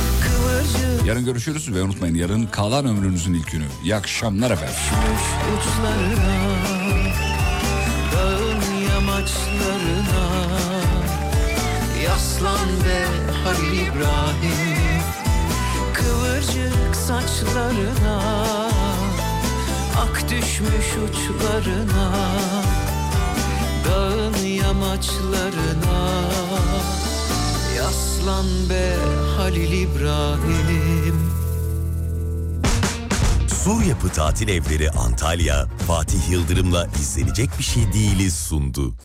Yarın görüşürüz ve unutmayın yarın kalan ömrünüzün ilk günü. İyi akşamlar efendim. uçlarına Dağın yamaçlarına Yaslan be Halil İbrahim Kıvırcık saçlarına. Ak düşmüş uçlarına Dağın yamaçlarına. Yaslan be Halil İbrahim. Sur Yapı Tatil Evleri Antalya, Fatih Yıldırım'la izlenecek bir şey değiliz sundu.